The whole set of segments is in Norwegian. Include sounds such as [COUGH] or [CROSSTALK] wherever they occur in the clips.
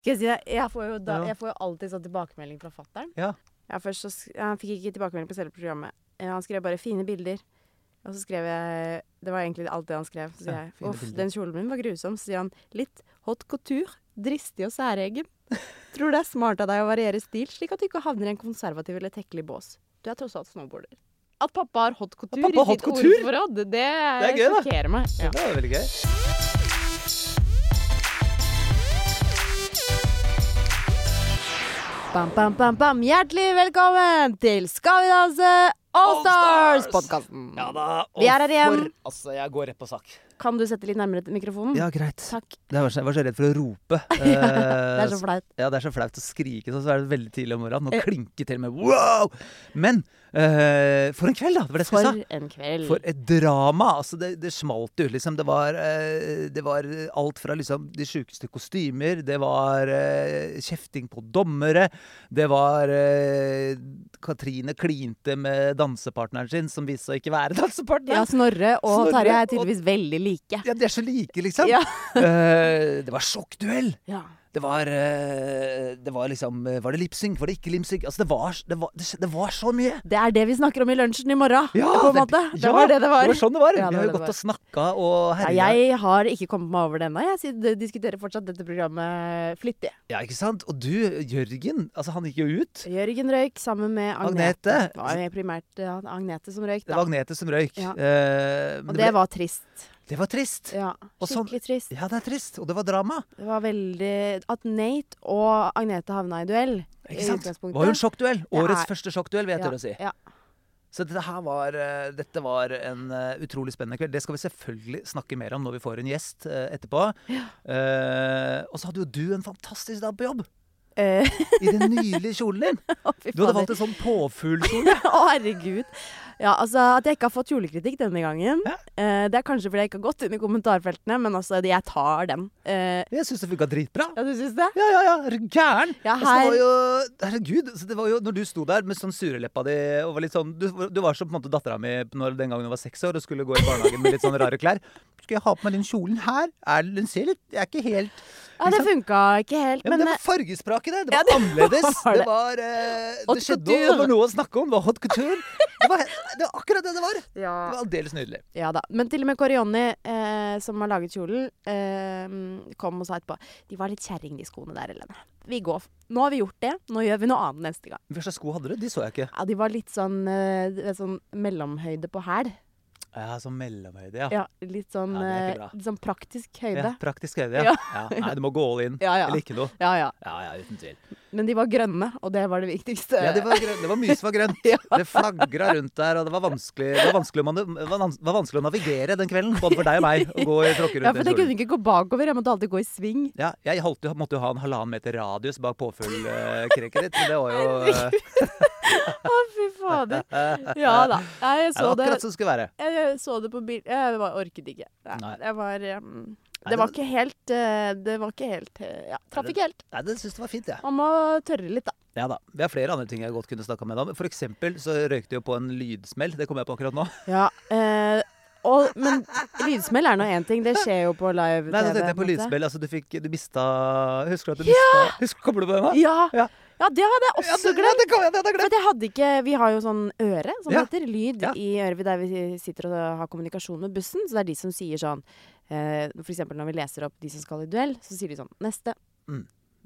Skal jeg si det? Jeg får jo, da, jeg får jo alltid sånn tilbakemelding fra fattern. Ja. først så Han fikk ikke tilbakemelding på selve programmet. Eh, Han skrev bare 'fine bilder'. Og så skrev jeg Det var egentlig alt det han skrev. Så sier Ja, jeg 'uff, den kjolen min var grusom'. Så sier han 'litt hot couture'. Dristig og særegen. [LAUGHS] Tror det er smart av deg å variere stil, slik at du ikke havner i en konservativ eller tekkelig bås. Du er tross alt snowboarder. At pappa har hot couture pappa i sitt ordforråd, det, er gøy, sjokkerer meg. Ja. Det er veldig gøy. Bam, bam, bam, bam. Hjertelig velkommen til Skal vi danse Allstars-podkasten. Ja da. Vi er her igjen. For, altså, jeg går rett på sak. Kan du sette litt nærmere til mikrofonen? Ja, greit. Takk. Jeg var, så, jeg var så redd for å rope. [LAUGHS] Det er Eh, så flaut. Ja, det er så flaut å skrike sånn, så er det veldig tidlig om morgenen. Nå klinker klinke til med wow! Men eh, for en kveld, da! Det var det jeg sa. en kveld. For et drama! Altså, det, det smalt jo, liksom. Det var, uh, det var alt fra liksom de sjukeste kostymer, det var uh, kjefting på dommere, det var Katrine klinte med dansepartneren sin, som viste seg å ikke være [LAUGHS] dansepartner. Ja. Snorre og Snorre Tarjei er og- veldig like. Ja, de er så like, liksom. Ja. Det var sjokkduell! Ja. Det var, eh, det var liksom Var det lipsync? Var det ikke lipsync? Altså, det var, det, var, det, var så mye! Det er det vi snakker om i lunsjen i morgen, Ja, på en måte. Det ja, var det det var. Det var sånn det var. Ja, Vi har jo gått og snakka og herja. jeg har ikke kommet meg over det ennå. Jeg diskuterer fortsatt dette programmet flittig. Ja, ikke sant? Og du, Jørgen, altså han gikk jo ut. Jørgen røyk sammen med Agnete. Agnete. Det var primært Agnete som røyk, Det var Agnete som røyk. Eh, Og det, var trist. Det var trist. Ja, sånn- skikkelig trist. Ja, det er trist. Og det var drama. Det var veldig At Nate og Agnete havna i duell. Ikke sant? Det var jo en sjokkduell. Årets første sjokkduell, vil jeg tørre å si. Ja. Så dette her var, eh, dette var en eh, utrolig spennende kveld. Det skal vi selvfølgelig snakke mer om når vi får en gjest eh, etterpå. Uh, og så hadde jo du en fantastisk dag på jobb. Uh. I den nydelige kjolen din. [LAUGHS] oh, Du hadde valgt en sånn påfuglkjole. [LAUGHS] Å, herregud. Ja, altså At jeg ikke har fått julekritikk denne gangen, Ja. eh, det er kanskje fordi jeg ikke har gått inn i kommentarfeltene, men altså, jeg tar den. Eh, Jeg syns det funka dritbra. ja, du syns det? Ja, ja, ja. Er du gæren? Ja, Altså, det her- var jo Herregud. Så det var jo, når du sto der med sånn sureleppa di og var litt sånn Du, du var som på en måte dattera mi den gangen hun var seks år og skulle gå i barnehagen med litt sånne rare klær. Skal jeg ha på meg den kjolen her? Er, den ser litt Jeg er ikke helt Ja, det funka ikke helt, ja, men, men, det var var i Det Det var det [LAUGHS] annerledes. var Det det. var eh, Det skjedde noe. Det var noe å snakke om. Det var hot couture. Det var, det var akkurat det det var. [LAUGHS] Det var aldeles nydelig. ja da. Men til og med Korionni, eh, som har laget kjolen, eh, kom og sa etterpå De var litt kjerring, de skoene der, Helene. Vi går. Nå har vi gjort det. Nå gjør vi noe annet neste gang. Slags sko hadde du? De så jeg ikke. Ja, De var litt sånn, eh, sånn mellomhøyde på hæl. Ja, sånn mellomhøyde, ja. Ja, litt sånn, Ja, eh, litt sånn praktisk høyde. Ja, praktisk høyde, ja. Ja. Nei, du må gå all in. Ja, ja. Eller ikke noe. Ja, ja. Ja, ja, uten tvil. Men de var grønne, og det var det viktigste. Ja, det var, det var mye som var grønt. [LAUGHS] Det flagra rundt der, og det var vanskelig, det var vanskelig, å, det var vanskelig å navigere den kvelden. Både for deg og meg. Å gå i tråkke [LAUGHS] Ja, for jeg kunne ikke gå bakover, jeg måtte alltid gå i sving. Ja, jeg holdt, måtte jo ha en halvannen meter radius bak påfuglkreket ditt. Det var jo eh, [LAUGHS] Å, fy fader. Ja da. Jeg det så det. akkurat som det skulle være. Jeg så det på bil... Jeg var, orket ikke. Nei. Det var um, Det var ikke helt eh, Det var ikke helt eh, Ja, traff ikke helt. Nei, det syns jeg var fint, jeg. Man må tørre litt, da. Ja. da. Vi har flere andre ting jeg godt kunne snakka med deg om. For eksempel så røykte jo på en lydsmell. Det kom jeg på akkurat nå. Ja. eh, og, men lydsmell er nå én ting. Det skjer jo på live-TV. Nei, nå tenkte jeg på lydsmell. Altså, du fikk Du mista Husker du at du mista Husker, Kommer du på den? da? Ja. Ja. Ja, det hadde jeg også glemt. ja, det det, det hadde jeg hadde ikke Vi har jo sånn øre, som Ja. heter. Lyd Ja. i øret der vi sitter og har kommunikasjon med bussen. Så det er de som sier sånn eh, For eksempel når vi leser opp de som skal i duell, så sier de sånn Neste,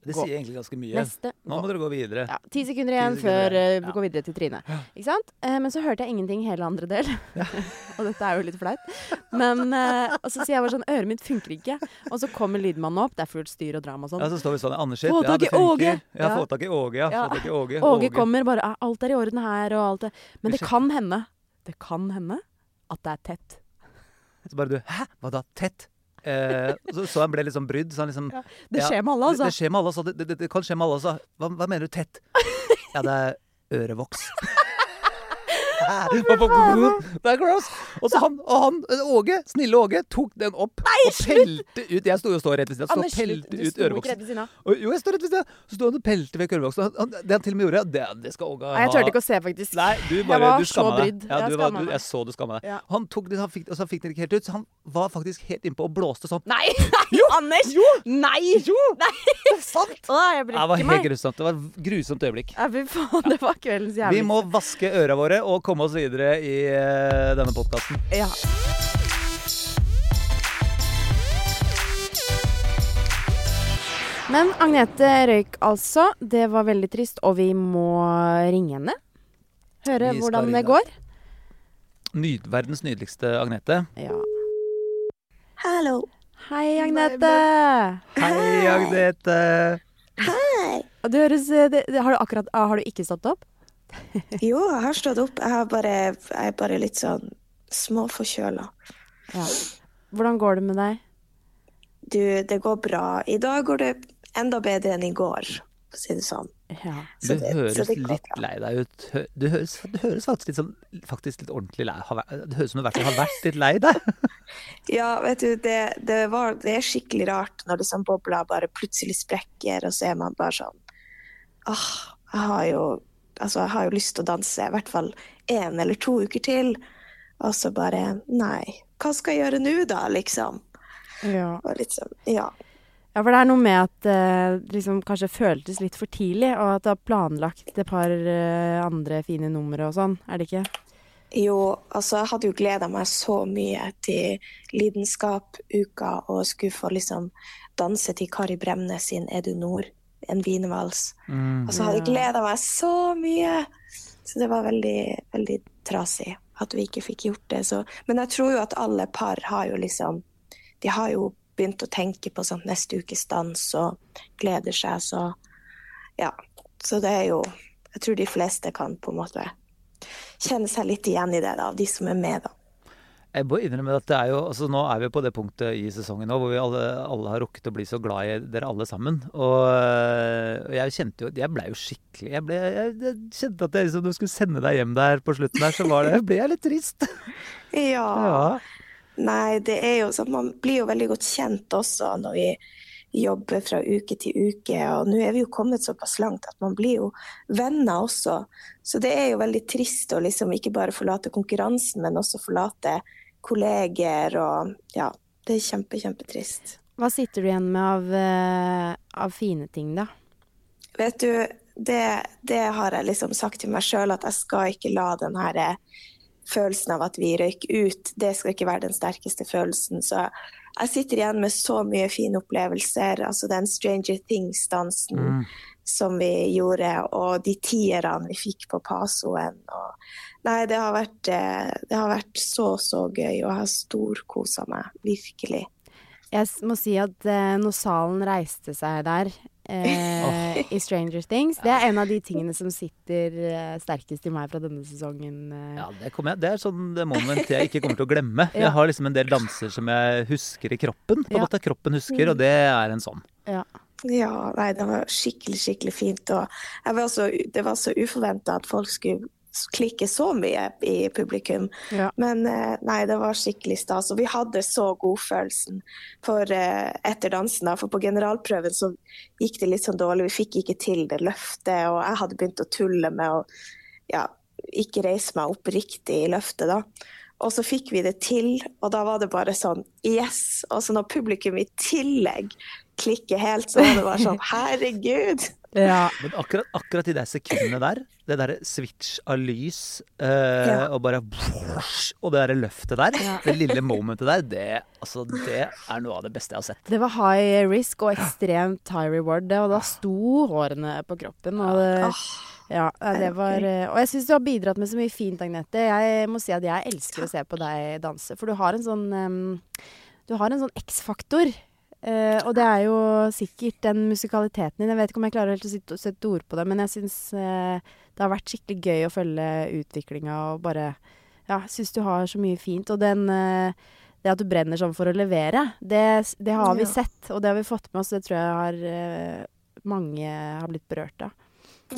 Det sier egentlig ganske mye. neste. Nå må dere gå videre. Ja, Ti sekunder igjen sekunder før eh, vi går videre til Trine. Ikke sant? Uh, men så hørte jeg ingenting hele andre del. [LAUGHS] og dette er jo litt flaut. Men, uh, og så sier jeg bare sånn Øret mitt funker ikke. Og så kommer lydmannen opp. Det er fullt styr og drama og sånn. Ja, så står vi sånn Anders sitt. Få tak i Åge. Ja, få tak i Åge. Ja, Ja. få tak i Åge. Åge kommer bare "Ah, Alt er i orden her, og alt det Men det kan hende Det kan hende at det er tett. Så bare du Hæ? Hva da? Tett? Eh, så, så han ble litt sånn brydd. Så han liksom Ja, Det skjer med alle, Det, altså. det skjer med alle, altså. Det, det, det kan skje med alle, altså. Hva, hva mener du tett? Ja, det er ørevoks. Det er gross! Og så han, og han, Åge, snille Åge, tok den opp og pelte ut Jeg sto jo og står rett ved siden av, så pelte ut sto ørevoksen. Jo, jeg står rett ved siden av. Så sto han og pelte vekk ørevoksen. Det han til og med gjorde, det, det skal Åge ha. Nei, jeg turte ikke å se, faktisk. Nei, du Jeg var du så brydd. Ja, Jeg du var, du, jeg så du skamma deg. Ja. Han tok den, han fikk, og så fikk den ikke helt ut. Så han var faktisk helt innpå og blåste sånn. Nei, [LAUGHS] Jo! Anders! Jo! Nei! Jo! Nei! Sant! Å, jeg Det var helt grusomt. Det var et grusomt øyeblikk. Ja, fy faen, det var kveldens Vi må vaske øra våre og komme oss videre i eh, denne podkasten. Ja. Men Agnete røyk altså. Det var veldig trist, og vi må ringe henne. Høre hvordan ringe. det går. Nyd, verdens nydeligste Agnete. Ja. Hallo. Hei, Agnete. Hei, Agnete. Hei. Du høres, det, det, har, du akkurat, har du ikke stått opp? [LAUGHS] Jo, jeg har stått opp. Jeg, har bare, jeg er bare litt sånn småforkjøla. Ja. Hvordan går det med deg? Du, det går bra. I dag går det enda bedre enn i går, for å si det sånn. Ja. Så det- du høres det litt bra. lei deg ut. Du høres, du høres faktisk litt som, Faktisk litt ordentlig lei Det høres ut som du har vært litt lei deg. [LAUGHS] Ja, vet du, det, det, var, det er skikkelig rart når liksom bobla bare plutselig sprekker, og så er man bare sånn Åh, jeg har jo Altså, jeg har jo lyst til å danse i hvert fall én eller to uker til. Og så bare Nei, hva skal jeg gjøre nå, da, liksom? Ja. Og sånn, ja. ja, for det er noe med at det liksom kanskje føltes litt for tidlig, og at du har planlagt et par eh, andre fine numre og sånn, er det ikke? Jo, altså jeg hadde jo gleda meg så mye til Lidenskap-uka og skulle få liksom danse til Kari Bremnes sin Er du nord? En wienervals. Mm. Og så hadde jeg gleda meg så mye! Så det var veldig, veldig trasig at vi ikke fikk gjort det. Så, men jeg tror jo at alle par har jo liksom De har jo begynt å tenke på sånn neste ukes dans og gleder seg, så ja. Så det er jo Jeg tror de fleste kan på en måte kjenne seg litt igjen i det, da, de som er med, da. Jeg må innrømme at det er jo, altså Nå er vi på det punktet i sesongen nå hvor vi alle, alle har rukket å bli så glad i dere alle sammen. Og og jeg kjente jo Jeg blei jo skikkelig Jeg, ble, jeg, jeg kjente at jeg liksom, når skulle sende deg hjem der på slutten der, så var det, ble jeg litt trist. [LAUGHS] Ja. Ja. Nei, det er jo sånn Man blir jo veldig godt kjent også når vi jobber fra uke til uke. Og nå er vi jo kommet såpass langt at man blir jo venner også. Så det er jo veldig trist å liksom ikke bare forlate konkurransen, men også forlate kolleger og Ja. Det er kjempe, kjempetrist. Hva sitter du igjen med av, eh, av fine ting, da? Vet du, det, det har jeg liksom sagt til meg sjøl, at jeg skal ikke la den her eh, følelsen av at vi røyker ut, det skal ikke være den sterkeste følelsen. Så jeg sitter igjen med så mye fine opplevelser. Altså den Stranger Things-dansen Mm. som vi gjorde, og de tierne vi fikk på Pasoen. Og nei, det har, vært, eh, det har vært så, så gøy, og jeg har storkosa meg. Virkelig. Jeg må si at eh, når salen reiste seg der eh, [LAUGHS] i Stranger Things, det er en av de tingene som sitter eh, sterkest i meg fra denne sesongen. eh. Ja, det, jeg, det er sånn det moment jeg ikke kommer til å glemme. [LAUGHS] Ja. Jeg har liksom en del danser som jeg husker i kroppen. På en Ja. måte kroppen husker, og det er en sånn. Ja. Ja, nei, det var skikkelig, skikkelig fint. Og jeg var så, det var så uforventa at folk skulle klikke så mye i publikum. Ja. Men eh, nei, det var skikkelig stas. Og vi hadde så godfølelsen for, eh, etter dansen. For på generalprøven så gikk det litt sånn dårlig. Vi fikk ikke til det løftet. Og jeg hadde begynt å tulle med å ja, ikke reise meg opp riktig i løftet, da. Og så fikk vi det til, og da var det bare sånn yes! Og så når publikum i tillegg klikker helt, så var det bare sånn [LAUGHS] herregud! Ja. Men akkurat, akkurat i de sekundene der, det derre switch av lys uh, Ja. og bare Og det derre løftet der, Ja. det lille momentet der, det, altså, det er noe av det beste jeg har sett. Det var high risk og ekstremt high reward, det, og da sto hårene på kroppen. Og det, ja, det var, eh, og jeg syns du har bidratt med så mye fint, Agnete. Jeg må si at jeg elsker å se på deg danse, for du har en sånn um, Du har en sånn X-faktor. Uh, og det er jo sikkert den musikaliteten din. Jeg vet ikke om jeg klarer helt å sette ord på det, men jeg syns eh, det har vært skikkelig gøy å følge utviklinga og bare Ja, syns du har så mye fint. Og den eh, det at du brenner sånn for å levere, det, det har vi Ja. sett, og det har vi fått med oss. Det tror jeg har eh, mange har blitt berørt av.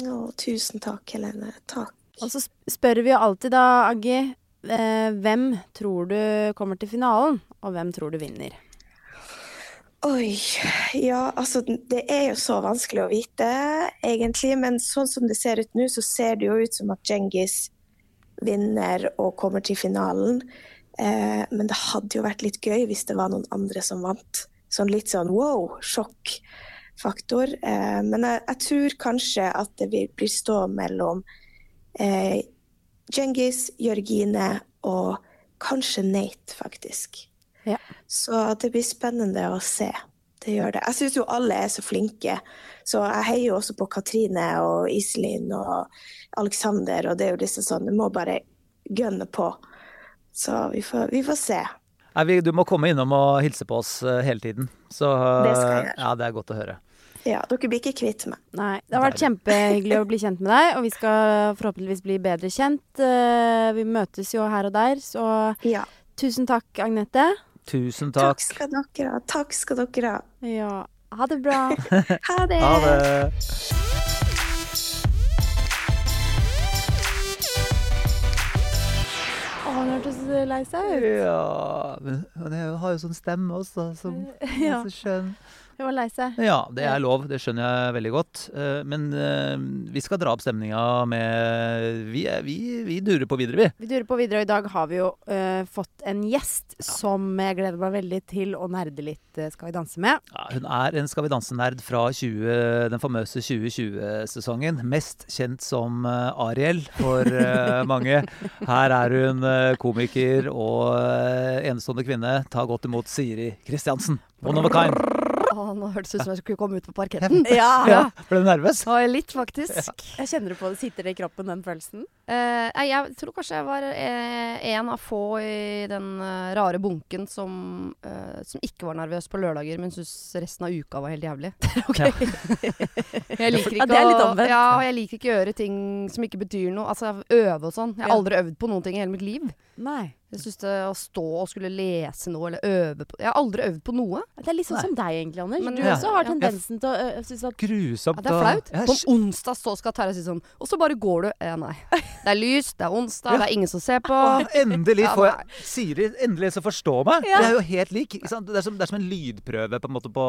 å, tusen takk, Helene. Takk. Og så spør vi jo alltid da, Aggi, eh, hvem tror du kommer til finalen, og hvem tror du vinner? Oi. Ja, altså det er jo så vanskelig å vite, egentlig. Men sånn som det ser ut nå, så ser det jo ut som at Djengis vinner og kommer til finalen. Eh, men det hadde jo vært litt gøy hvis det var noen andre som vant. Sånn litt sånn wow, sjokkfaktor. Eh, men jeg, jeg tror kanskje at det vil bli stå mellom eh, Djengis, Jørgine og kanskje Nate, faktisk. Ja. Så det blir spennende å se. Det gjør det. Jeg syns jo alle er så flinke. Så jeg heier jo også på Katrine og Iselin og Alexander, og det er jo liksom sånn, du må bare gønne på. Så vi får, vi får se. Nei, du må komme innom og hilse på oss eh, hele tiden. Så Det skal jeg gjøre. ja, det er godt å høre. Ja, dere blir ikke kvitt meg. Nei, det har vært kjempehyggelig å bli kjent med deg, og vi skal forhåpentligvis bli bedre kjent. Eh, Vi møtes jo her og der, så Ja. tusen takk, Agnete. Tusen Takk takk. skal dere ha. Takk skal dere ha. Ja, ha det bra. [LAUGHS] Ha det. Ha det. Han hørtes lei seg ut. Ja Men han har jo sånn stemme også, som [LAUGHS] Ja. er så skjønn. Hun var lei seg. Ja, det er lov. Det skjønner jeg veldig godt. Eh, Men eh, vi skal dra opp stemninga med Vi, vi, vi durer på videre, vi. Vi durer på videre, og i dag har vi jo uh, fått en gjest som jeg gleder meg veldig til å nerde litt Skal vi danse med. Ja, hun er en Skal vi danse-nerd fra 20, den famøse 2020-sesongen. Mest kjent som Ariel for uh, [LAUGHS] mange. Her er hun komiker og enestående kvinne. Ta godt imot Siri Kristiansen. One of a kind. Å, nå hørtes det ut som jeg skulle komme ut på parketten. [LAUGHS] Ja, Ja, ble du nervøs? Ja, litt, faktisk. Jeg kjenner du på det. Sitter det i kroppen, den følelsen? Eh, nei, jeg tror kanskje jeg var eh, en av få i den eh, rare bunken som, som ikke var nervøs på lørdager, men syntes resten av uka var helt jævlig. [LAUGHS] ok. Jeg liker Ja, ikke det er litt å, omvendt. ja, og jeg liker ikke å gjøre ting som ikke betyr noe. Altså øve og sånn. Jeg har aldri øvd på noen ting i hele mitt liv. Nei. Jeg synes det å stå og skulle lese noe eller øve på Jeg har aldri øvd på noe. Det er litt sånn Nei. som deg egentlig, Anders. Men- du Ja. også har tendensen til å synes at Grusomt. Ja, det er flaut. Ja, På onsdag så skal Terje si sånn, og så bare går du. Eh, nei. Det er lyst, det er onsdag, det er ingen som ser på. Å, endelig får jeg Siri endelig så forstår meg. Ja. Vi er jo helt lik. Det, er som, det er som en lydprøve på, en måte på,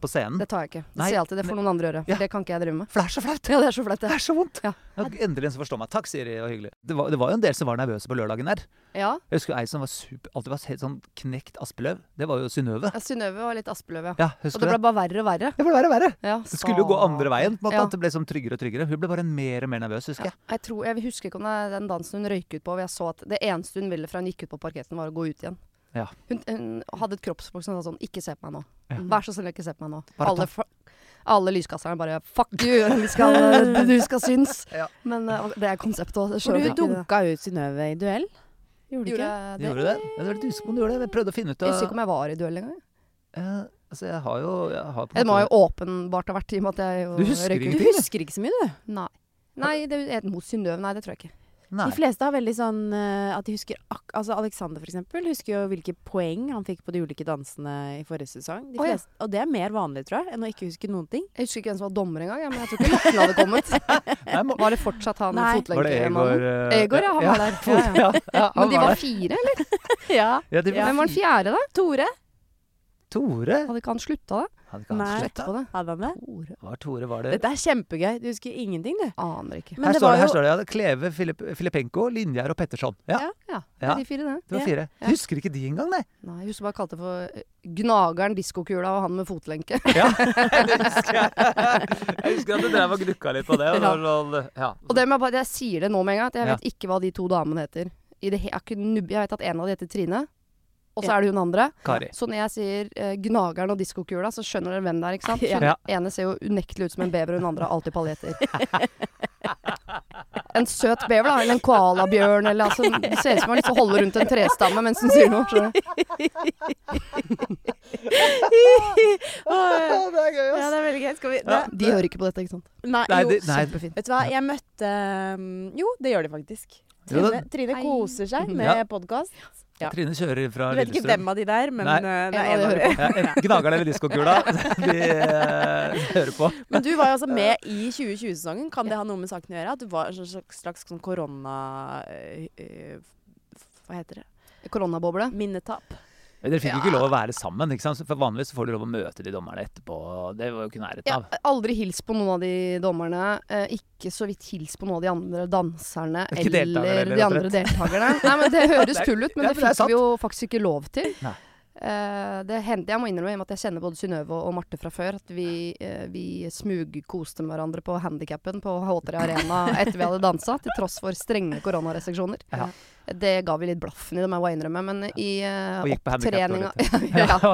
på scenen. Det tar jeg ikke. Det Nei, jeg alltid. Det får noen andre gjøre. Ja. det kan ikke jeg drive med. For det er så flaut. Ja, det er så flaut, Det er så vondt. Ja. Ja, endelig en som forstår meg. Takk, Siri. Det var hyggelig. Det var, det var jo en del som var nervøse på lørdagen der. Ja. Jeg husker ei som var super, alltid var helt sånn knekt Aspeløv. Det var jo Synnøve. Ja, Synnøve var litt Aspeløv, ja. Ja, Og det ble bare verre og verre. Det ble verre og verre. Ja, Det skulle jo gå andre veien. på en måte, Ja. Det ble sånn tryggere og tryggere. Hun ble bare mer og mer nervøs, husker jeg. Jeg, tror, jeg husker ikke om det er den dansen hun røyk ut på. hvor Jeg så at Det eneste hun ville fra hun gikk ut på parketten, var å gå ut igjen. Ja. Hun, hun hadde et kroppsspråk som sa sånn Ikke se på meg nå. Ja. Vær så snill, ikke se på meg nå. Bare Alle, alle lyskasterne bare Fuck you! Vi skal, du skal [LAUGHS] synes. Ja. Men eh, det er konseptet òg. Du dunka ut Synnøve i duell. Gjorde du Gjorde ikke? Du det? gjorde det? Jeg var litt usikker på om du gjorde det. Jeg prøvde å finne ut Jeg husker ikke om jeg var i duell engang. Uh, Altså, jeg har jo jeg har på en Det må jo åpenbart ha vært i og med at jeg jo Du husker røyk. Du husker ikke så mye, du. Nei. Nei, det er mot Synnøve. Nei, det tror jeg ikke. Nei. De fleste har veldig sånn eh, at de husker ak Altså Alexander for eksempel husker jo hvilke poeng han fikk på de ulike dansene i forrige sesong. De Å, ja. Og det er mer vanlig, tror jeg, enn å ikke huske noen ting. Jeg husker ikke hvem som var dommer engang, ja, men jeg tror ikke [LAUGHS] Morten hadde kommet. Nei, må- Var det fortsatt han det Egor eh, Egor, ja, han var der. [LAUGHS] Ja, ja. Ja, ja, han Men de var var fire, eller? [LAUGHS] Ja. Ja, de var Hvem var den fjerde, da? Tore? Tore? Hadde ikke han slutta, da? Hadde ikke han det? Hadde han det? Tore. Var Tore, var det Dette er kjempegøy. Du husker ingenting, du. Aner ikke. Men her, det står var det, her jo- står det ja, Kleve, Filip, Filipenko, Linjær og Petterson. Ja, Ja. Ja, det Ja. de fire, det. det var fire. Ja. Husker ikke de engang, nei. Nei, jeg husker bare jeg kalte det for eh, Gnageren, diskokula og han med fotlenke. Ja, [LAUGHS] [LAUGHS] det husker jeg. Jeg husker at du drev og gnukka litt på det. Og det var sånn, ja. Og det med bare, jeg sier det nå med en gang, at jeg Ja. vet ikke hva de to damene heter. Jeg vet at en av de heter Trine, og så er det hun andre. Kari. Så når jeg sier eh, Gnageren og diskokula, så skjønner dere hvem det er, ikke sant? Ja. Ene ser jo unektelig ut som en bever, og hun andre har alltid paljetter. [LAUGHS] En søt bever, da, eller en koalabjørn, eller altså Det ser ut som hun liksom holder rundt en trestamme mens hun sier noe. skjønner du? [LAUGHS] Åh, det er gøy, ja, det er veldig gøy. Skal vi det, De hører ikke på dette, ikke sant? Nei, Nei, jo. de- nei. Kjempefint. Vet du hva, jeg møtte um, Jo, det gjør de faktisk. Jo, Trine, det- Trine Hei. koser seg [LAUGHS] med Ja. podkast. Ja. Trine kjører fra Du vet ikke Lillestrøm. hvem av de det er, men Nei. eh, det er en de av dem. Ja, enten eller diskokula. De uh, hører på. Men du var jo altså med i 2020-sesongen. Kan det ha noe med saken å gjøre? At du var en slags, slags sånn korona... eh, hva heter det? Koronaboble. Minnetap. Dere fikk jo ikke lov å være sammen. ikke sant? For Vanligvis får du lov å møte de dommerne etterpå. Det var jo ikke nærheten Ja, aldri hils på noen av de dommerne. Eh, ikke så vidt hils på noen av de andre danserne eller, eller de andre deltakerne. Nei, men Det [LAUGHS] høres tull ut, men det det fikk vi jo faktisk ikke lov til. Nei. Eh, det hendte, Jeg må innrømme at jeg kjenner både Synnøve og Marte fra før. At vi, uh, vi smugkoste med hverandre på handikappen på H3 Arena etter vi hadde dansa, til tross for strenge koronarestriksjoner. Ja. Det ga vi litt blaffen i, det må jeg innrømme. Men i uh, Og gikk på opptreninga [LAUGHS] ja, [LAUGHS] ja,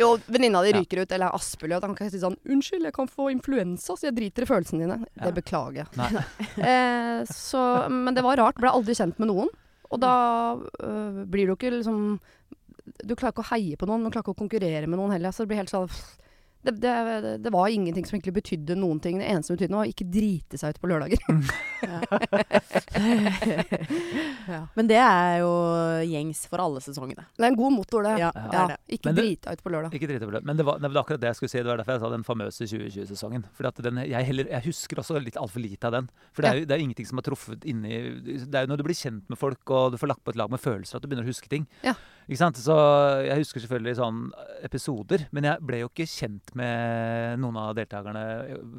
jo, venninna di ryker ut, eller Aspelød. Han kan si sånn 'Unnskyld, jeg kan få influensa, så jeg driter i følelsene dine'. Ja. Det beklager jeg. [LAUGHS] Eh, så, men det var rart. Ble aldri kjent med noen. Og da øh, blir du ikke liksom Du klarer ikke å heie på noen, men du klarer ikke å konkurrere med noen heller. Så det blir helt sånn det, det, det var ingenting som egentlig betydde noen ting. Det eneste som betydde noe, var å ikke drite seg ut på lørdager. Ja. [LAUGHS] Men det er jo gjengs for alle sesongene. Det er en god motor, det. Ja, Ja. det er det. Ikke drite deg ut på lørdag. Ikke drite på lørdag. Men det var, det var akkurat det jeg skulle si. Det var derfor jeg sa den famøse 2020-sesongen. For at den, jeg, heller, jeg husker også litt altfor lite av den. For det er, jo, det er ingenting som har truffet inni Det er jo når du blir kjent med folk og du får lagt på et lag med følelser, at du begynner å huske ting. Ja. Ikke sant? Så jeg husker selvfølgelig sånn episoder, men jeg ble jo ikke kjent med noen av deltakerne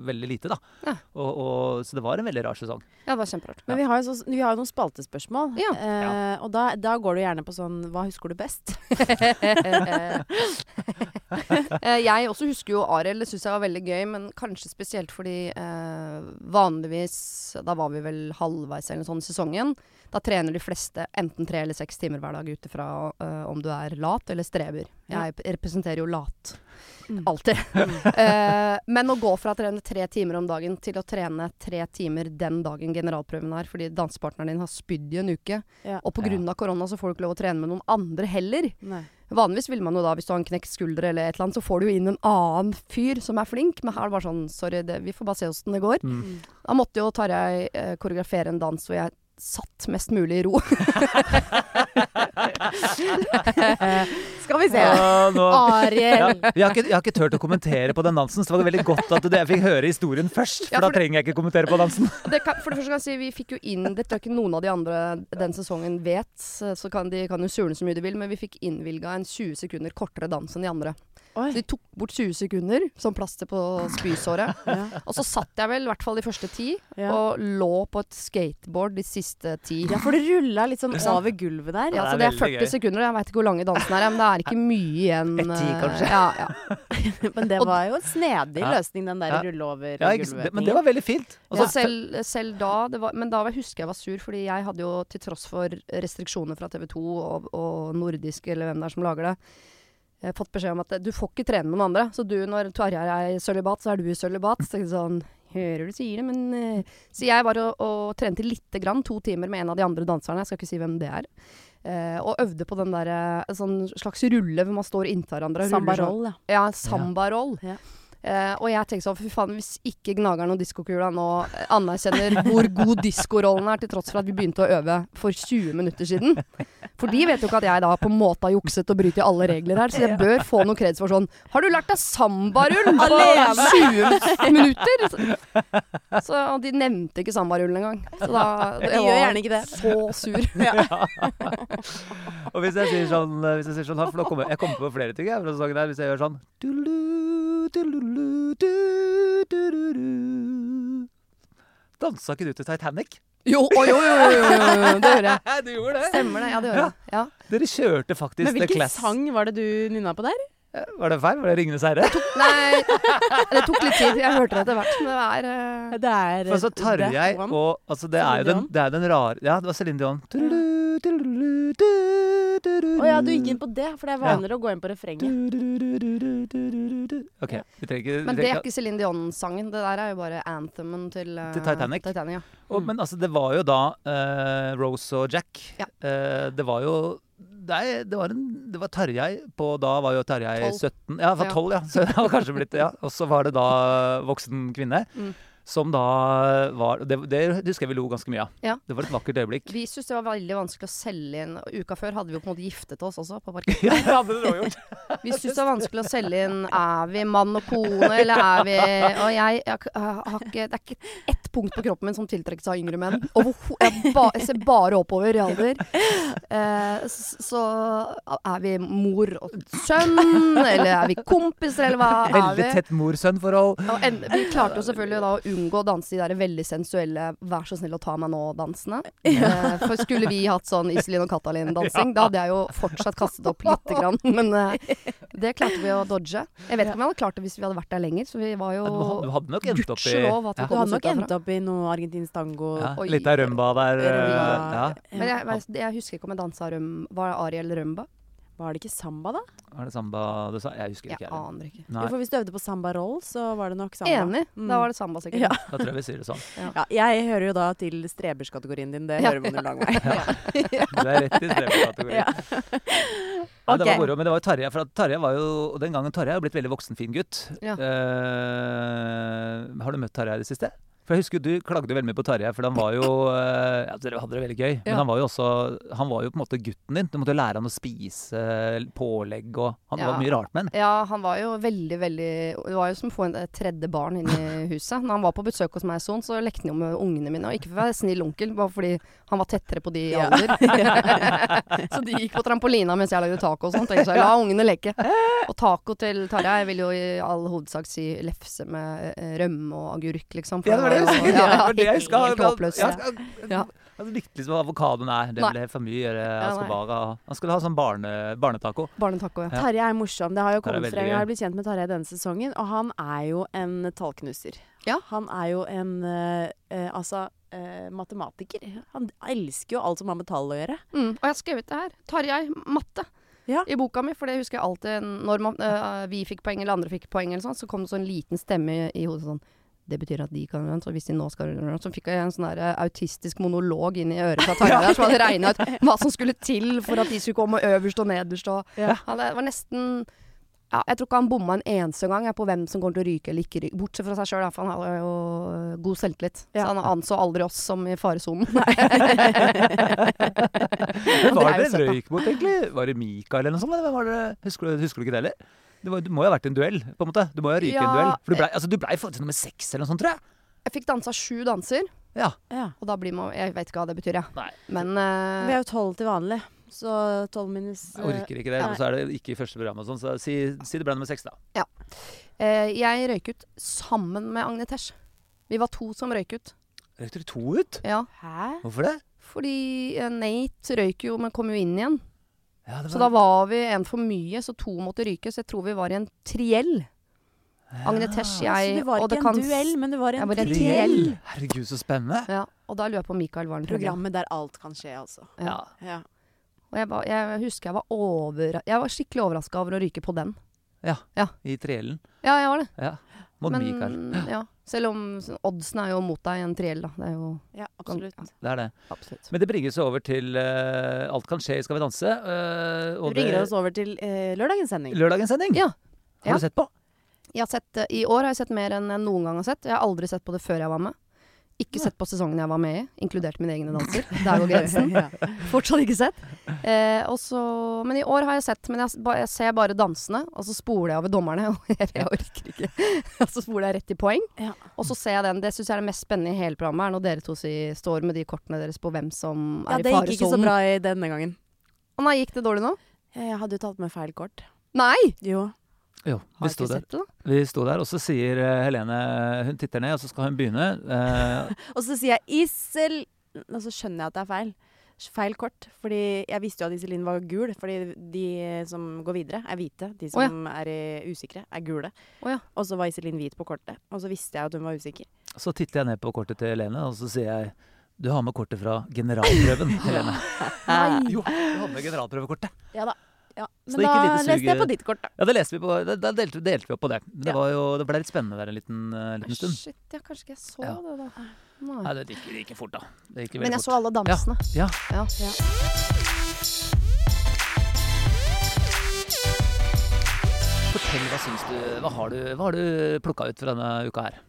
veldig lite, da. Ja. Og, og, så det var en veldig rar sesong. Ja, det var kjemperart. Men vi har jo, så, vi har jo noen spaltespørsmål. Ja. Eh, og da, da går du gjerne på sånn Hva husker du best? [LAUGHS] Eh, jeg også husker jo Ariel, det syns jeg var veldig gøy, men kanskje spesielt fordi eh, vanligvis Da var vi vel halvveis eller noe sånt i sesongen. Da trener de fleste enten tre eller seks timer hver dag ut ifra uh, om du er lat eller streber. Jeg representerer jo lat. Mm. Alltid. uh, [LAUGHS] men å gå fra å trene tre timer om dagen til å trene tre timer den dagen generalprøven er, fordi dansepartneren din har spydd i en uke, Ja. og pga. av korona så får du ikke lov å trene med noen andre heller. Nei. Vanligvis vil man jo da, hvis du har en knekt skulder eller et eller annet, så får du jo inn en annen fyr som er flink. Men her er det bare sånn, sorry, det, vi får bare se åssen det går. Mm. Da måtte jo Tarjei eh, koreografere en dans hvor jeg satt mest mulig i ro. [LAUGHS] Skal vi se. Og Ariel. ja, jeg, har ikke, jeg har ikke turt å kommentere på den dansen, så det var veldig godt at jeg fikk høre historien først. For, Ja, for da trenger jeg ikke kommentere på dansen. [LAUGHS] Det kan, for det første kan jeg si, vi fikk jo inn Dette er ikke noen av de andre den sesongen vet, så kan de kan jo surne så mye de vil, men vi fikk innvilga en 20 sekunder kortere dans enn de andre. Oi. Så de tok bort 20 sekunder som plaster på spysåret. [LAUGHS] Ja. Og så satt jeg vel, i hvert fall de første ti, Ja. og lå på et skateboard de siste ti. ja, for det rulla litt sånn over gulvet der. Ja, det så det er 40 gøy. sekunder. Jeg veit ikke hvor lang dansen er, men det er ikke [LAUGHS] mye igjen. Et ti, eh, kanskje. Ja, ja. [LAUGHS] Men det var jo en snedig løsning, den der Ja. rulle over Ja, gulvet. men det var veldig fint. Og Og selv, selv da det var, Men da var- husker jeg var sur, fordi jeg hadde jo til tross for restriksjoner fra TV 2 og, og nordisk eller hvem det er som lager det, eh, fått beskjed om at eh, du får ikke trene med noen andre. Så du, når Tarjei er i sølibat, så er du i sølibat. Så jeg sånn Hører du sier det, men eh, Så jeg var og, og trente lite grann, to timer med en av de andre danserne, jeg skal ikke si hvem det er. Eh, og øvde på den der eh, sånn slags rulle hvor man står inntil hverandre. ruller sånn. Sambaroll, ja. Ja, sambaroll. Ja. Eh, og jeg tenkte sånn, fy faen, hvis ikke Gnageren og diskokula nå anerkjenner hvor god diskorollen er, til tross for at vi begynte å øve for 20 minutter siden. For de vet jo ikke at jeg da på en måte har jukset og bryter alle regler her, så jeg bør få noe kreds for sånn Har du lært deg sambarull på 20 minutter? Så og de nevnte ikke sambarullen engang. Så da jeg var gjerne ikke det. så sur. [LAUGHS] Og hvis jeg sier sånn, eh, hvis jeg sier sånn for nå kommer, Jeg kommer på flere ting jeg, fra sesongen her. Hvis jeg gjør sånn Dansa ikke du til Titanic? Jo, oi, jo, jo, jo, jo, jo, det gjør jeg. Du gjorde det? Stemmer det. Ja, det gjør jeg. Ja. Dere kjørte faktisk Men hvilken sang var det du nynna på der? Eh, Var det feil? Var det 'Ringenes herre'? Nei, det tok litt tid. Jeg hørte det etter hvert. Men det er eh, Det er For så eh, Tarjei og altså det, er jo den, den rare Ja, det var Céline Dion. Å ja, du gikk inn på det, for det er vanligere å gå inn på refrenget. OK, vi trenger ikke Men det er ikke Céline Dion-sangen. Det der er jo bare anthemen til, uh, Til Titanic. Titanic ja. Og, men altså, det var jo da uh, Rose og Jack. Ja. Uh, det var jo Nei, det var, en, det var Tarjei på Da var jo Tarjei Tolv. 17. Ja, det var Ja. 12, ja. [LAUGHS] Så det var kanskje blitt Ja. Og så var det da voksen kvinne. Mm. Som da var Det, det husker jeg vi lo ganske mye av. Ja. Det var et vakkert øyeblikk. Vi syntes det var veldig vanskelig å selge inn Uka før hadde vi jo på en måte giftet oss også på parkett. [LAUGHS] Ja, det hadde dere gjort. [LAUGHS] Vi syntes det var vanskelig å selge inn Er vi mann og kone, eller er vi Og jeg, jeg, har ikke Det er ikke ett punkt på kroppen min som tiltrekkes av yngre menn. og jeg, ba, jeg ser bare oppover i alder. Eh, så er vi mor og sønn, eller er vi kompiser, eller hva er Veldig vi? tett mor-sønn-forhold. Vi klarte jo selvfølgelig da å unngå å danse de der veldig sensuelle 'vær så snill å ta meg nå'-dansene. Eh, for skulle vi hatt sånn Iselin og Katalin-dansing, [LAUGHS] da hadde jeg jo fortsatt kastet opp lite grann. Men eh, det klarte vi å dodge. Jeg vet ikke om jeg hadde klart det hvis vi hadde vært der lenger, så vi var jo Ja, du hadde- nok endt opp i vi. Du hadde nok endt opp i noe argentinsk tango. Ja, Oi. Litt av rømba der. eh, Rømba. Ja. Men jeg, jeg, jeg husker ikke om jeg dansa røm... Var det Ariel Rømba? Var det ikke samba, da? Var det samba du sa? Jeg husker ikke. jeg. aner ikke. Nei, Jo, for hvis du øvde på samba roll, så var det nok samba. Enig. Mm. Da var det samba, sikkert. Ja. [LAUGHS] da tror jeg vi sier det sånn. Ja, jeg hører jo da til streberskategorien din. Det Ja. hører man jo lang vei. [LAUGHS] Du er rett i streberskategorien. Ja. [LAUGHS] Ja, det var moro, men det var jo Tarjei. For Tarjei var jo Den gangen Tarjei er blitt veldig voksen, fin gutt. Ja. Eh, har du møtt Tarjei i det siste? For jeg husker Du klagde veldig mye på Tarjei, for han var jo eh, ja, Dere hadde det veldig gøy, men han var jo også Han var jo på en måte gutten din. Du måtte lære han å spise pålegg og Han var mye rart med han. Ja, han var jo veldig, veldig Det var jo som å få en et tredje barn inn i [LAUGHS] huset. Når han var på besøk hos meg sånn, så lekte han jo med ungene mine. Og ikke for å være snill onkel, bare fordi han var tettere på de i alder. [LAUGHS] [LAUGHS] så de gikk på trampolina mens jeg lagde taco og sånn. Tenkte jeg, la ungene leke. Og taco til Tarjei vil jo i all hovedsak si lefse med eh, rømme og agurk, liksom. for Ja, det var det jeg jo- Det jeg helt- husker. Ja. Ja. Han likte liksom avokadoen er. Det ble for mye. Ascobara. Han skulle ha sånn barne, barnetaco. Barnetaco, ja. Tarjei er morsom. Det har jo kommet frem. Jeg har blitt kjent med Tarjei denne sesongen, og han er jo en tallknuser. Ja. Han er jo en eh, eh, altså eh, matematiker. Han elsker jo alt som har med tall å gjøre. Mm. Og jeg har skrevet det her. Tarjei, matte. Ja. I boka mi, for det husker jeg alltid når man, uh, vi fikk poeng eller andre fikk poeng, eller sånt, så kom det sånn liten stemme i, i hodet sånn det betyr at de kan Så hvis de nå skal Så fikk jeg en sånn øh, autistisk monolog inn i øret fra Tarjei der, som hadde regna ut hva som skulle til for at de skulle komme øverst og nederst og Ja. Det var nesten ja, Jeg tror ikke han bomma en eneste gang jeg, på hvem som kommer til å ryke eller ikke ryke. Bortsett fra seg sjøl, for han har jo øh, god selvtillit. Ja. Så han anså aldri oss som i faresonen. [LAUGHS] Hva var det dere røyk mot, egentlig? Var det Mikael eller noe sånt? Eller hvem var det? Husker, husker du ikke det heller? Det, var, det må jo ha vært en duell, på en måte. Du må jo ha ryket i en duell. For du blei altså, du ble faktisk nummer seks eller noe sånt, tror jeg. Jeg fikk dansa sju danser, Ja. Ja. og da blir man Jeg vet ikke hva det betyr, jeg. Nei. Men Vi eh, er jo tolv til vanlig, så tolv minus Jeg orker ikke det. Og så er det ikke i første program og sånn, så si, si det ble nummer seks, da. eh, jeg røyk ut sammen med Agne Tesh. Vi var to som røyk ut. Røyk dere to ut? Ja. Hæ? Hvorfor det? Fordi eh, Nate røyk jo, men kom jo inn igjen. Ja, det Så da var vi en for mye, så to måtte ryke. Så jeg tror vi var i en triell. Agne Tesh, Ja, så jeg det var og ikke det en kan duell, men det var en var en triell. triell. Herregud, så spennende. Ja, og da lurer jeg på om Mikael var. Programmet der alt kan skje, altså. Ja. Ja. Og jeg, var, jeg husker jeg var over Jeg var skikkelig overraska over å ryke på den. Ja, I triellen. Ja, jeg var det. Ja. Mot Mikael. Ja. Selv om oddsen er jo mot deg i en triell, da. Det er jo ja, absolutt. Det er det. absolutt. Men det bringes over til uh, Alt kan skje i Skal vi danse. Uh, og Det bringer det- oss over til uh, lørdagens sending. Lørdagens sending. Ja. Har Ja. du sett på? Jeg har sett, I år har jeg sett mer enn jeg noen gang har sett. Jeg har aldri sett på det før jeg var med. Ikke sett på sesongen jeg var med i, inkludert mine egne danser. [LAUGHS] Der går grensen. Ja. Fortsatt ikke sett. Eh, også, men i år har jeg sett, men jeg, jeg ser bare dansene, og så spoler jeg over dommerne. [LAUGHS] Og jeg, jeg orker ikke. [LAUGHS] og så spoler jeg rett i poeng. Ja. Og så ser jeg den. Det syns jeg er det mest spennende i hele programmet, er når dere to si, står med de kortene deres på hvem som ja, er det gikk ikke så bra i denne gangen. Å nei, gikk det dårlig nå? Jeg hadde jo tatt med feil kort. Nei! Jo. Jo, vi sto der. Vi sto der, og så sier eh, Helene Hun titter ned, og så skal hun begynne. eh, [LAUGHS] Og så sier jeg Isel Og så skjønner jeg at det er feil. Feil kort. Fordi jeg visste jo at Iselin var gul. Fordi de som går videre, er hvite. De som er eh, usikre, er gule. Oh, ja. Og så var Iselin hvit på kortet. Og så visste jeg at hun var usikker. så titter jeg ned på kortet til Helene, og så sier jeg du har med kortet fra generalprøven, [LAUGHS] Helene. Nei. Jo, du har med generalprøvekortet. Ja da. Ja. Men da leste jeg på ditt kort, da. Ja, det leste vi på, da, da delte, delte vi opp på det. Men det, Ja. var jo, det ble litt spennende der en liten, uh, liten stund. Shit, ja, kanskje ikke jeg så Ja. det, da. Nei. Nei, det gikk, det gikk fort, da. Men jeg jeg så alle dansene. Ja. Ja. Fortell, hva syns du Hva har du, hva har du plukka ut fra denne uka her?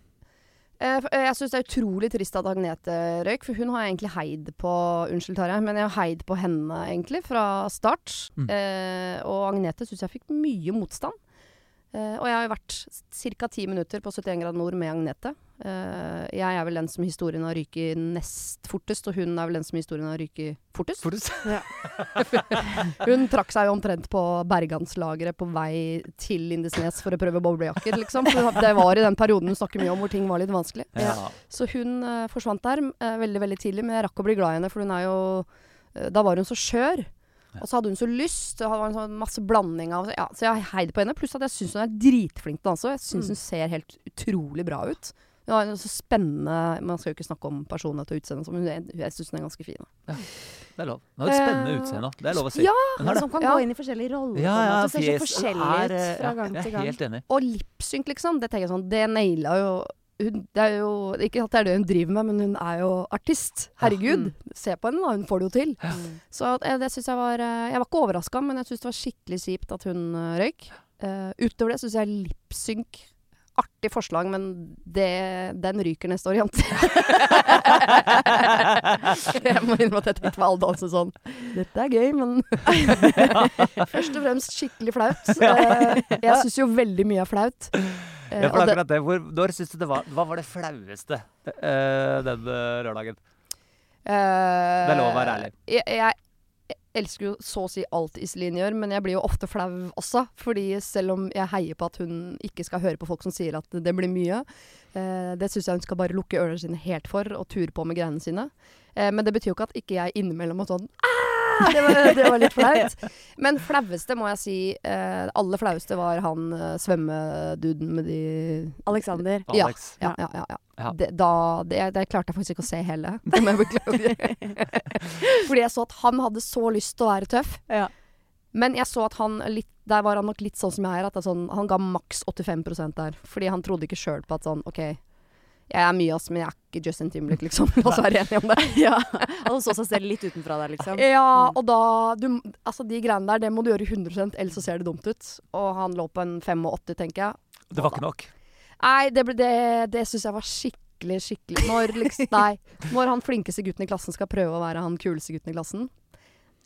Eh, eh, Jeg syns det er utrolig trist at Agnete røyk, for hun har jeg egentlig heid på Unnskyld, Tarjei, men jeg har heid på henne egentlig fra start. Mm. Eh, og Agnete syns jeg fikk mye motstand. Eh, og jeg har jo vært ca. ti minutter på 71 grader nord med Agnete. Eh, jeg er vel den som historien har ryket nest fortest, og hun er vel den som historien har ryket fortest. Fortest. [LAUGHS] Hun trakk seg jo omtrent på Berganslageret på vei til Lindesnes for å prøve boblejakker, liksom. Det var i den perioden hun snakker mye om hvor ting var litt vanskelig. Ja. Så hun uh, forsvant der uh, veldig veldig tidlig, men jeg rakk å bli glad i henne, for hun er jo Da var hun så skjør. Og så hadde hun så lyst. Det var en sånn masse blanding av ja, Så jeg heide på henne. Pluss at jeg syns hun er dritflink til å danse. Jeg syns hun ser helt utrolig bra ut. Hun har en så spennende Man skal jo ikke snakke om personlighet og utseende, men jeg, jeg syns hun er ganske fin. Det er lov. Hun har et spennende Eh, utseende. Det er lov å si. ja. Som kan Ja. gå inn i forskjellige roller. Ja, ja, måte. Ser så forskjellig ut eh, fra ja, gang til gang. helt enig. Og lipsynk, liksom. Det tenker jeg sånn Det naila jo hun, det er jo Ikke at det er det hun driver med, men hun er jo artist. Herregud. Se på henne, da. Hun får det jo til. Mm. Så jeg det syns jeg var eh, Jeg var ikke overraska, men jeg syns det var skikkelig kjipt at hun eh, røyk. Uh, utover det syns jeg lipsynk Artig forslag, men det, den ryker neste år, Jant. [LAUGHS] jeg må innrømme at jeg tenkte på alle danser sånn Dette er gøy, men [LAUGHS] Først og fremst skikkelig flaut. Eh, jeg syns jo veldig mye er flaut. Eh, Ja, for akkurat det, hvor, når syns du det var Hva var det flaueste eh, den eh, lørdagen? Eh, Det er lov å være ærlig. Jeg, jeg elsker jo så å si alt Iselin gjør, men jeg blir jo ofte flau også. Fordi selv om jeg heier på at hun ikke skal høre på folk som sier at det blir mye, eh, det syns jeg hun skal bare lukke ørene sine helt for og ture på med greiene sine. Eh, men det betyr jo ikke at ikke jeg innimellom og sånn «Ah!» Det var, det var litt flaut. [LAUGHS] Men flaueste må jeg si eh, aller flaueste var han eh, svømmeduden med de Alexander. Ja. Alex. Ja, ja, ja. ja. Ja. Det, da, det, det klarte jeg faktisk ikke å se hele. Det må jeg beklage. [LAUGHS] Fordi jeg så at han hadde så lyst til å være tøff. Ja. Men jeg så at han litt, der var han nok litt sånn som jeg er. At det er sånn, han ga maks 85 der. Fordi han trodde ikke sjøl på at sånn OK, jeg er mye, ass, men jeg er ikke Justin Timberlake, liksom. [LAUGHS] [LAUGHS] La oss være enige om det. ja. [LAUGHS] Han så seg selv litt utenfra der, liksom. Ja, og da du, Altså, de greiene der, det må du gjøre 100% ellers så ser det dumt ut. Og han lå på en 85, tenker jeg. Det var ikke nok. Nei, det, ble- det, det syns jeg var skikkelig, skikkelig Når liksom Nei. Når han flinkeste gutten i klassen skal prøve å være han kuleste gutten i klassen.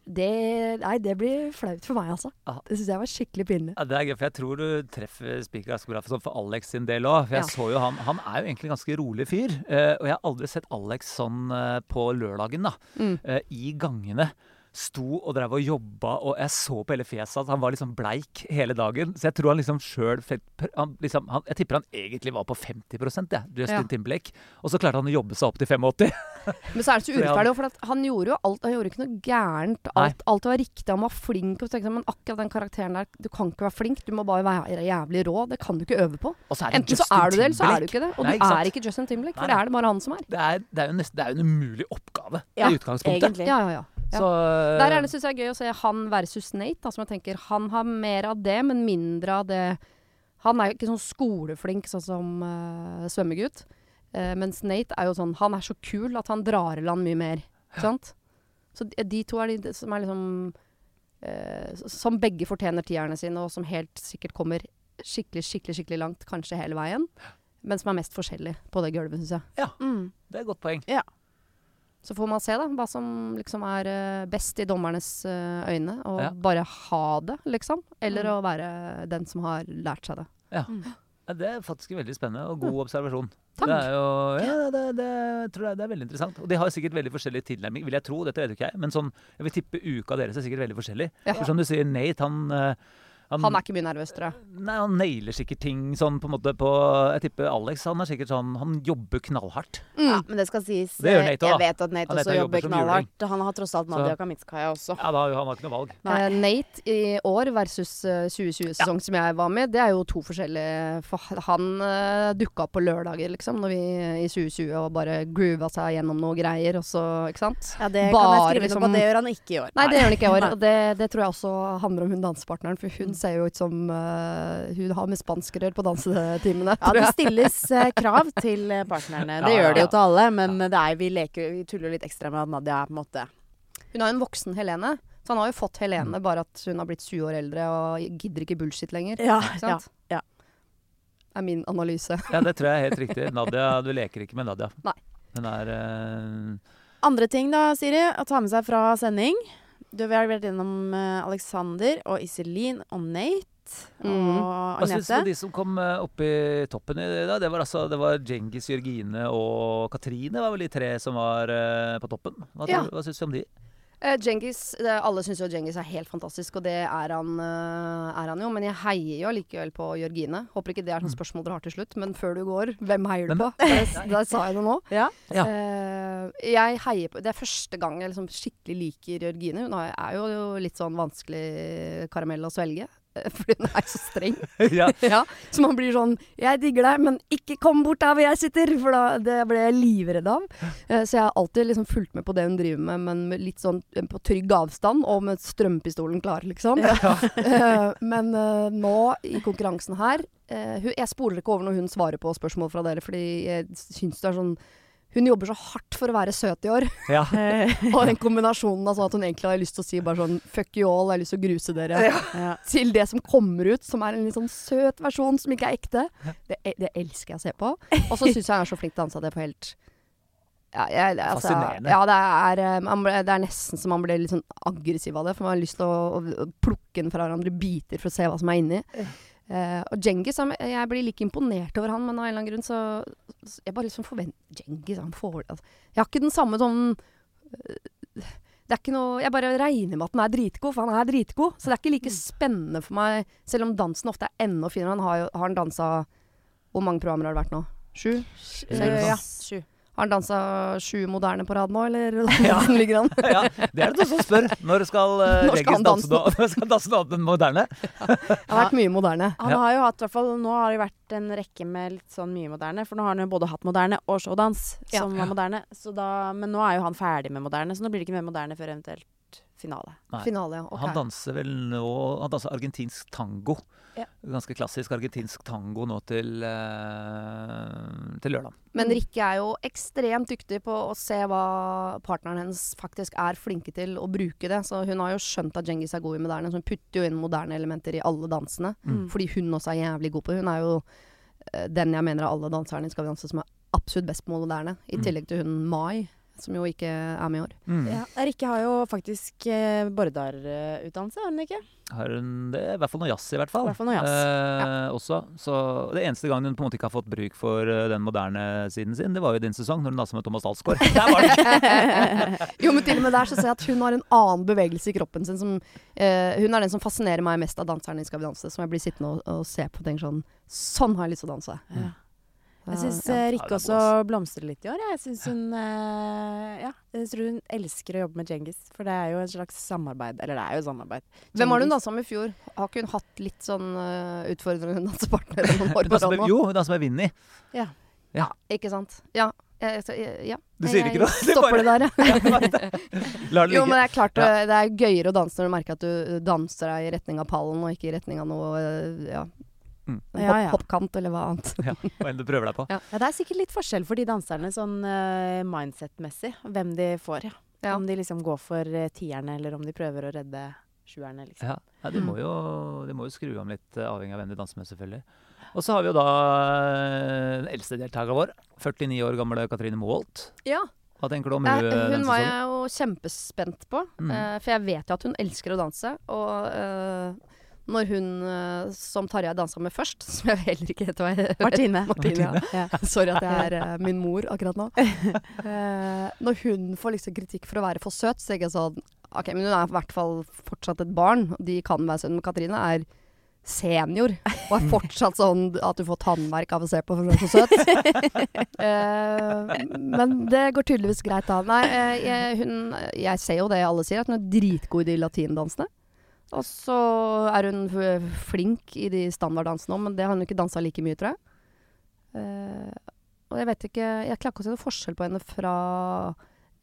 Det Nei, det blir flaut for meg, altså. Aha. Det syns jeg var skikkelig pinlig. Ja, det er gøy, for jeg tror du treffer spikeren ganske bra for, for Alex sin del òg. For jeg Ja. så jo han Han er jo egentlig en ganske rolig fyr. eh, og jeg har aldri sett Alex sånn eh, på lørdagen, da. Mm. eh, I gangene. Sto og drev og jobba, og jeg så på hele fjeset at han var liksom bleik hele dagen. Så jeg tror han liksom sjøl liksom, Jeg tipper han egentlig var på 50 jeg, Justin Ja. Timberlake. Og så klarte han å jobbe seg opp til 85. [LAUGHS] Men så er det så urettferdig, for at han gjorde jo alt. Han gjorde ikke noe gærent. Alt, alt var riktig. Han var flink. Og tenkte men akkurat den karakteren der, du kan ikke være flink. Du må bare være jævlig rå. Det kan du ikke øve på. Enten så er du det, eller så er du ikke det. Og Nei, ikke du er ikke Justin Timberlake, for Nei. det er det bare han som er. Det er, det er jo nesten, det er en umulig oppgave Ja, i utgangspunktet. Egentlig. Ja, ja, ja. Ja. Så Der er det synes jeg gøy å se han versus Nate. Da, som jeg tenker, Han har mer av det, men mindre av det Han er jo ikke sånn skoleflink sånn som uh, svømmegutt. Uh, mens Nate er jo sånn Han er så kul at han drar i land mye mer. Ikke sant? Så de, de to er de som er liksom uh, Som begge fortjener tierne sine, og som helt sikkert kommer skikkelig, skikkelig, skikkelig langt, kanskje hele veien. Men som er mest forskjellig på det gulvet, syns jeg. Mm. det er et godt poeng. Så får man se da, hva som liksom er eh, best i dommernes eh, øyne. Og Ja. bare ha det, liksom. Eller Mm. å være den som har lært seg det. Ja, Det er faktisk veldig spennende og god observasjon. Takk. Det er jo, ja, det, det, jeg tror det, det er veldig interessant. Og de har sikkert veldig forskjellig tilnærming, vil jeg tro. Dette vet jo ikke jeg. Men sånn, jeg vil tippe uka deres er sikkert veldig forskjellig. Ja. For som du sier, Nate, han, eh, han Han er ikke mye nervøs, tror jeg. Nei, han nailer sikkert ting sånn på en måte på Jeg tipper Alex han er sikkert sånn Han jobber knallhardt. Ja, men det skal sies. Det gjør eh, Nate òg. Jeg vet at Nate Han også jobber jobber knallhardt. Han har tross alt Nadia Så- Kamitskaya også. Ja, da, han har ikke noe valg. Nei. Eh, Nate i år versus eh, 2020-sesong som jeg var med, det er jo to forskjellige For han uh, dukka opp på lørdager, liksom, når vi i 2020 og bare groova seg gjennom noe greier, og så Ikke sant? Ja, det kan jeg skrive liksom- noe på. Det gjør han ikke i år. Nei, det gjør han ikke i år. Og det, det tror jeg også handler om hun dansepartneren, for hun ser jo ut som uh, hun har med spanskrør på dansetimene. Ja, det stilles uh, krav til eh, partnerne. Det Ja, gjør det ja. jo til alle, men det er, vi, leker, vi tuller litt ekstra med at Nadia er på en måte Hun har jo en voksen Helene. Så han har jo fått Mm. Helene, bare at hun har blitt 20 år eldre og gidder ikke bullshit lenger. Ja, Ikke sant? ja. er min analyse. Ja, det tror jeg er helt [LAUGHS] riktig. Nadia, du leker ikke med Nadia. Nei. Hun er uh... Andre ting da, Siri, å ta med seg fra sending. Du, vi har vært gjennom eh, Alexander og Iselin og Nate Mm. og Hva syns du de som kom eh, opp i toppen i dag? Det var altså det var Djengis, Jørgine og Katrine var vel de tre som var eh, på toppen. Hva, Ja. syns du om de? Djengis, det, alle syns jo Djengis er helt fantastisk, og det er han, uh, er han jo. Men jeg heier jo likevel på Jørgine. Håper ikke det er sånn spørsmål dere har til slutt. Men før du går, hvem heier du på? Der, der sa jeg det nå. [LAUGHS] Ja. Ja. Uh, jeg heier på Det er første gang jeg liksom skikkelig liker Jørgine. Hun er jo litt sånn vanskelig karamell å svelge. [LAUGHS] Fordi hun er så streng. [LAUGHS] ja. [LAUGHS] ja, så man blir sånn 'Jeg digger deg, men ikke kom bort der hvor jeg sitter!' For da, det ble jeg livredd av. Eh, så jeg har alltid liksom fulgt med på det hun driver med, men med litt sånn eh, på trygg avstand, og med strømpistolen klar, liksom. Eh, men nå, i konkurransen her Jeg spoler ikke over når hun svarer på spørsmål fra dere, fordi jeg syns det er sånn hun jobber så hardt for å være søt i år. ja. [LAUGHS] Og den kombinasjonen av sånn at hun egentlig har lyst til å si bare sånn Fuck you all, jeg har lyst til å gruse dere Ja. til det som kommer ut, som er en litt sånn søt versjon som ikke er ekte. Det, det elsker jeg å se på. Og så syns jeg han er så flink til å danse at det er på helt ja, jeg, altså, Fascinerende. Ja, det er, eh, man ble, det er nesten så man blir litt sånn aggressiv av det. For man har lyst til å, å plukke den fra hverandre i biter for å se hva som er inni. Eh, og Djengis, jeg blir like imponert over han, men av en eller annen grunn så, så Jeg bare liksom forventer Djengis, han får altså, Jeg har ikke den samme sånn uh, det er ikke noe, Jeg bare regner med at han er dritgod, for han er dritgod. Så det er ikke like spennende for meg, selv om dansen ofte er enda finere. Han har jo har han dansa Hvor mange programmer har det vært nå? Sju? Sju. ja. Sju. Har han dansa sju moderne på rad nå, eller [LAUGHS] hvordan ligger han? [LAUGHS] ja. Det er det noen som spør. Når skal uh, [LAUGHS] Når skal han danse danse, når skal han danse noe moderne? Det har vært mye moderne. Han har jo hatt, i hvert fall nå har det vært en rekke med litt sånn mye moderne. For nå har han jo både hatt moderne og showdans, Ja. som var moderne. Så da, men nå er jo han ferdig med moderne, så nå blir det ikke mer moderne før eventuelt finale. Finale, okay. Han danser vel nå Han danser argentinsk tango. Ja. Ganske klassisk argentinsk tango nå til, uh, til lørdag. Men Rikke er jo ekstremt dyktig på å se hva partneren hennes faktisk er flinke til å bruke det. Så hun har jo skjønt at Djengis er god i moderne, så hun putter jo inn moderne elementer i alle dansene. Mm. Fordi hun også er jævlig god på. Hun er jo eh, den jeg mener av alle danserne i Skal vi danse som er absolutt best på moderne. I Mm. tillegg til hun Mai, som jo ikke er med i år. Mm. Ja. Rikke har jo faktisk eh, Bordar-utdannelse, har hun ikke? Har hun det? I hvert fall noe jazz, i hvert fall. I hvert fall noe jazz. Eh, Også. Så det eneste gangen hun på en måte ikke har fått bruk for eh, den moderne siden sin, det var jo i din sesong, når hun dansa med Thomas Dalsgaard. [LAUGHS] Der var det [LAUGHS] Jo, men til og med der så ser jeg at hun har en annen bevegelse i kroppen sin som eh, Hun er den som fascinerer meg mest av danserne i Skal vi danse, som jeg blir sittende og, og se på og tenker sånn Sånn har jeg lyst til å danse. Ja. Jeg syns ja. eh, Rikke også blomstrer litt i år. Jeg syns hun eh, Ja, jeg tror hun elsker å jobbe med Djengis. For det er jo en slags samarbeid. Eller det er jo samarbeid. Hvem har du Djengis- dansa med i fjor? Har ikke hun hatt litt sånn uh, utfordrende [LAUGHS] dansepartner noen år Hun på danser rad med, nå? jo, hun danser med Vinni. Ikke sant? Ja. Jeg, så- jeg, ja. Du sier ikke noe? [LAUGHS] Stopper det der, ja. [LAUGHS] La det Jo, men det er klart Ja. det er gøyere å danse når du merker at du danser deg i retning av pallen, og ikke i retning av noe ja, Mm. Ja, ja. hoppkant eller hva annet. Ja, hva enn du prøver deg på. [LAUGHS] Ja. Ja, det er sikkert litt forskjell for de danserne sånn uh, mindset-messig, hvem de får. Ja. Ja. Om de liksom går for uh, tierne, eller om de prøver å redde sjuerne, liksom. Ja, ja de, må jo, de må jo skru om litt, uh, avhengig av hvem de danser med, selvfølgelig. Og så har vi jo da den eldste deltakeren vår, 49 år gamle Katrine Moholt. Ja, Hva tenker du om hun eh, hun var jeg jo kjempespent på. Mm. for jeg vet jo at hun elsker å danse. Og når hun eh, som Tarjei dansa med først, [LAUGHS] som jeg heller ikke vet hva jeg Martine. Martine, [LAUGHS] Martine. Ja. [LAUGHS] Sorry at jeg er eh, min mor akkurat nå. Eh, når hun får liksom kritikk for å være for søt, så tenker jeg sånn OK, men hun er i hvert fall fortsatt et barn. og De kan være sønn. med Katrine er senior og er fortsatt sånn at du får tannverk av å se på for hun er så søt. Eh, men det går tydeligvis greit da. Nei, eh, jeg, hun, jeg ser jo det alle sier, at hun er dritgod i de latindansene. Og så er hun flink i de standarddansene òg, men det har hun ikke dansa like mye, tror jeg. Uh, og jeg vet ikke Jeg klarer ikke å se noe forskjell på henne fra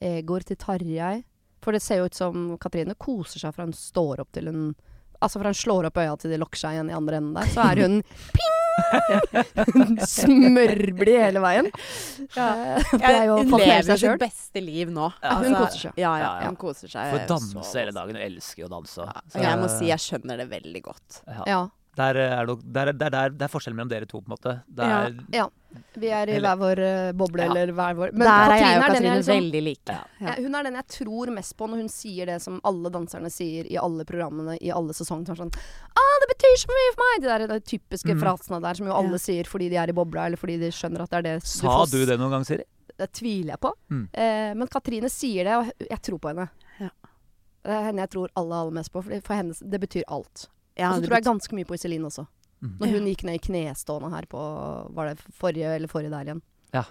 Egor til Tarjei. For det ser jo ut som Katrine koser seg fra hun står opp til hun Altså fra hun slår opp øya til de lokker seg igjen i andre enden der, så er hun [LAUGHS] ping! [LAUGHS] Smørblid hele veien. Ja. det er jo hun lever seg sitt beste liv nå. Ja, hun koser seg. Ja, ja, hun koser seg. Får så danse hele dagen. Hun elsker jo å danse. Ja, jeg må si jeg skjønner det veldig godt. ja. Der er, det, der, der, der, der er forskjellen mellom dere to, på en måte. Ja. Ja. Vi er i hver vår eh, boble, Ja. eller hver vår Der er jeg og Katrine Katrine liksom- veldig like. Ja. Ja, hun er den jeg tror mest på når hun sier det som alle danserne sier i alle programmene i alle sesonger. Som er sånn ah, 'Det betyr så mye for meg!' De der de typiske mm. frasene der som jo alle Ja. sier fordi de er i bobla, eller fordi de skjønner at det er det Sa får du det noen gang, Siri? Det tviler jeg på. Mm. Eh, men Katrine sier det, og jeg tror på henne. Ja. Det er henne jeg tror aller, aller mest på, for for henne det betyr alt. Ja, og så tror jeg ganske mye på Iselin også. Mm. Når hun gikk ned i knestående her på Var det forrige eller forrige der igjen? Ja.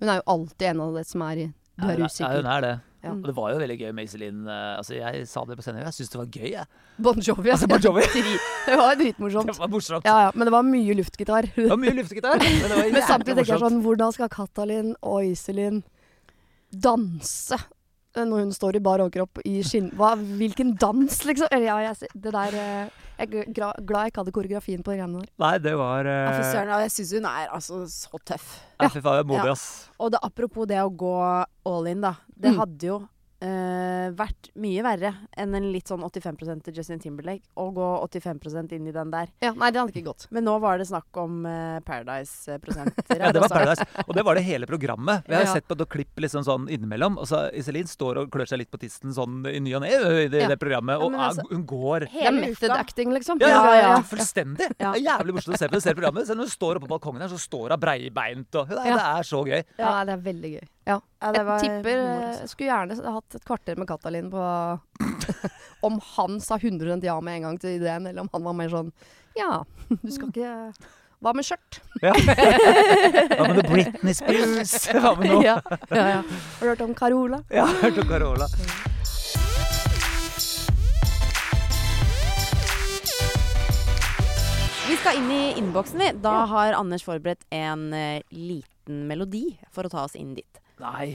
Hun er jo alltid en av de som er i Du er Ja, hun er det. Ja. Og det var jo veldig gøy med Iselin. eh, Altså, jeg sa det på scenen, jeg syntes det var gøy, jeg. Bon Jovi. Altså, Bon Jovi. [LAUGHS] Det var dritmorsomt. Det var morsomt. Ja, ja, men det var mye luftgitar. Det var mye luftgitar, men det var [LAUGHS] Men samtidig tenker jeg sånn Hvordan skal Katalin og Iselin danse når hun står i bar overkropp i skinn... Hva, hvilken dans, liksom? Eller ja, jeg, det der eh, Jeg er glad jeg ikke hadde koreografien på de greiene der. Nei, det var Ja, eh, søren. Jeg syns hun er altså så tøff. Ja, fy faen, modig, Ja. ass. Og det, apropos det å gå all in, da. Det Mm. hadde jo eh, vært mye verre enn en litt sånn 85 til Justin Timberlake. Å gå 85% inn i den der. Ja, nei, det hadde ikke gått. Men nå var det snakk om uh, Paradise-prosenter. [LAUGHS] Ja, det var Paradise. Og det var det hele programmet. Vi har Ja. sett på noen klipp liksom sånn innimellom. Og så Iselin står og klør seg litt på tissen sånn i ny og ne i det, Ja. det programmet. Og er- altså- hun går Det er Hele method acting, liksom. ja, ja, Ja, ja, ja. fullstendig. Ja. Det er jævlig morsomt å se på, se programmet. Selv når hun står oppe på balkongen her, så står hun breibeint og Ja. Det er så gøy. Ja, det er veldig gøy. Ja. Ja, det var jeg tipper humor, eh, altså. Jeg skulle gjerne hatt et kvarter med Katalin på [LAUGHS] Om han sa 100 ja med en gang til ideen, eller om han var mer sånn Ja, du skal ikke Hva med skjørt? Ja. [LAUGHS] Hva med noe Britney Spears? [LAUGHS] Hva med noe? ja, ja, ja. Har du hørt om Carola? Ja, jeg har hørt om Carola. Vi skal inn i innboksen, vi. Da har Anders forberedt en eh, liten melodi for å ta oss inn dit. Nei.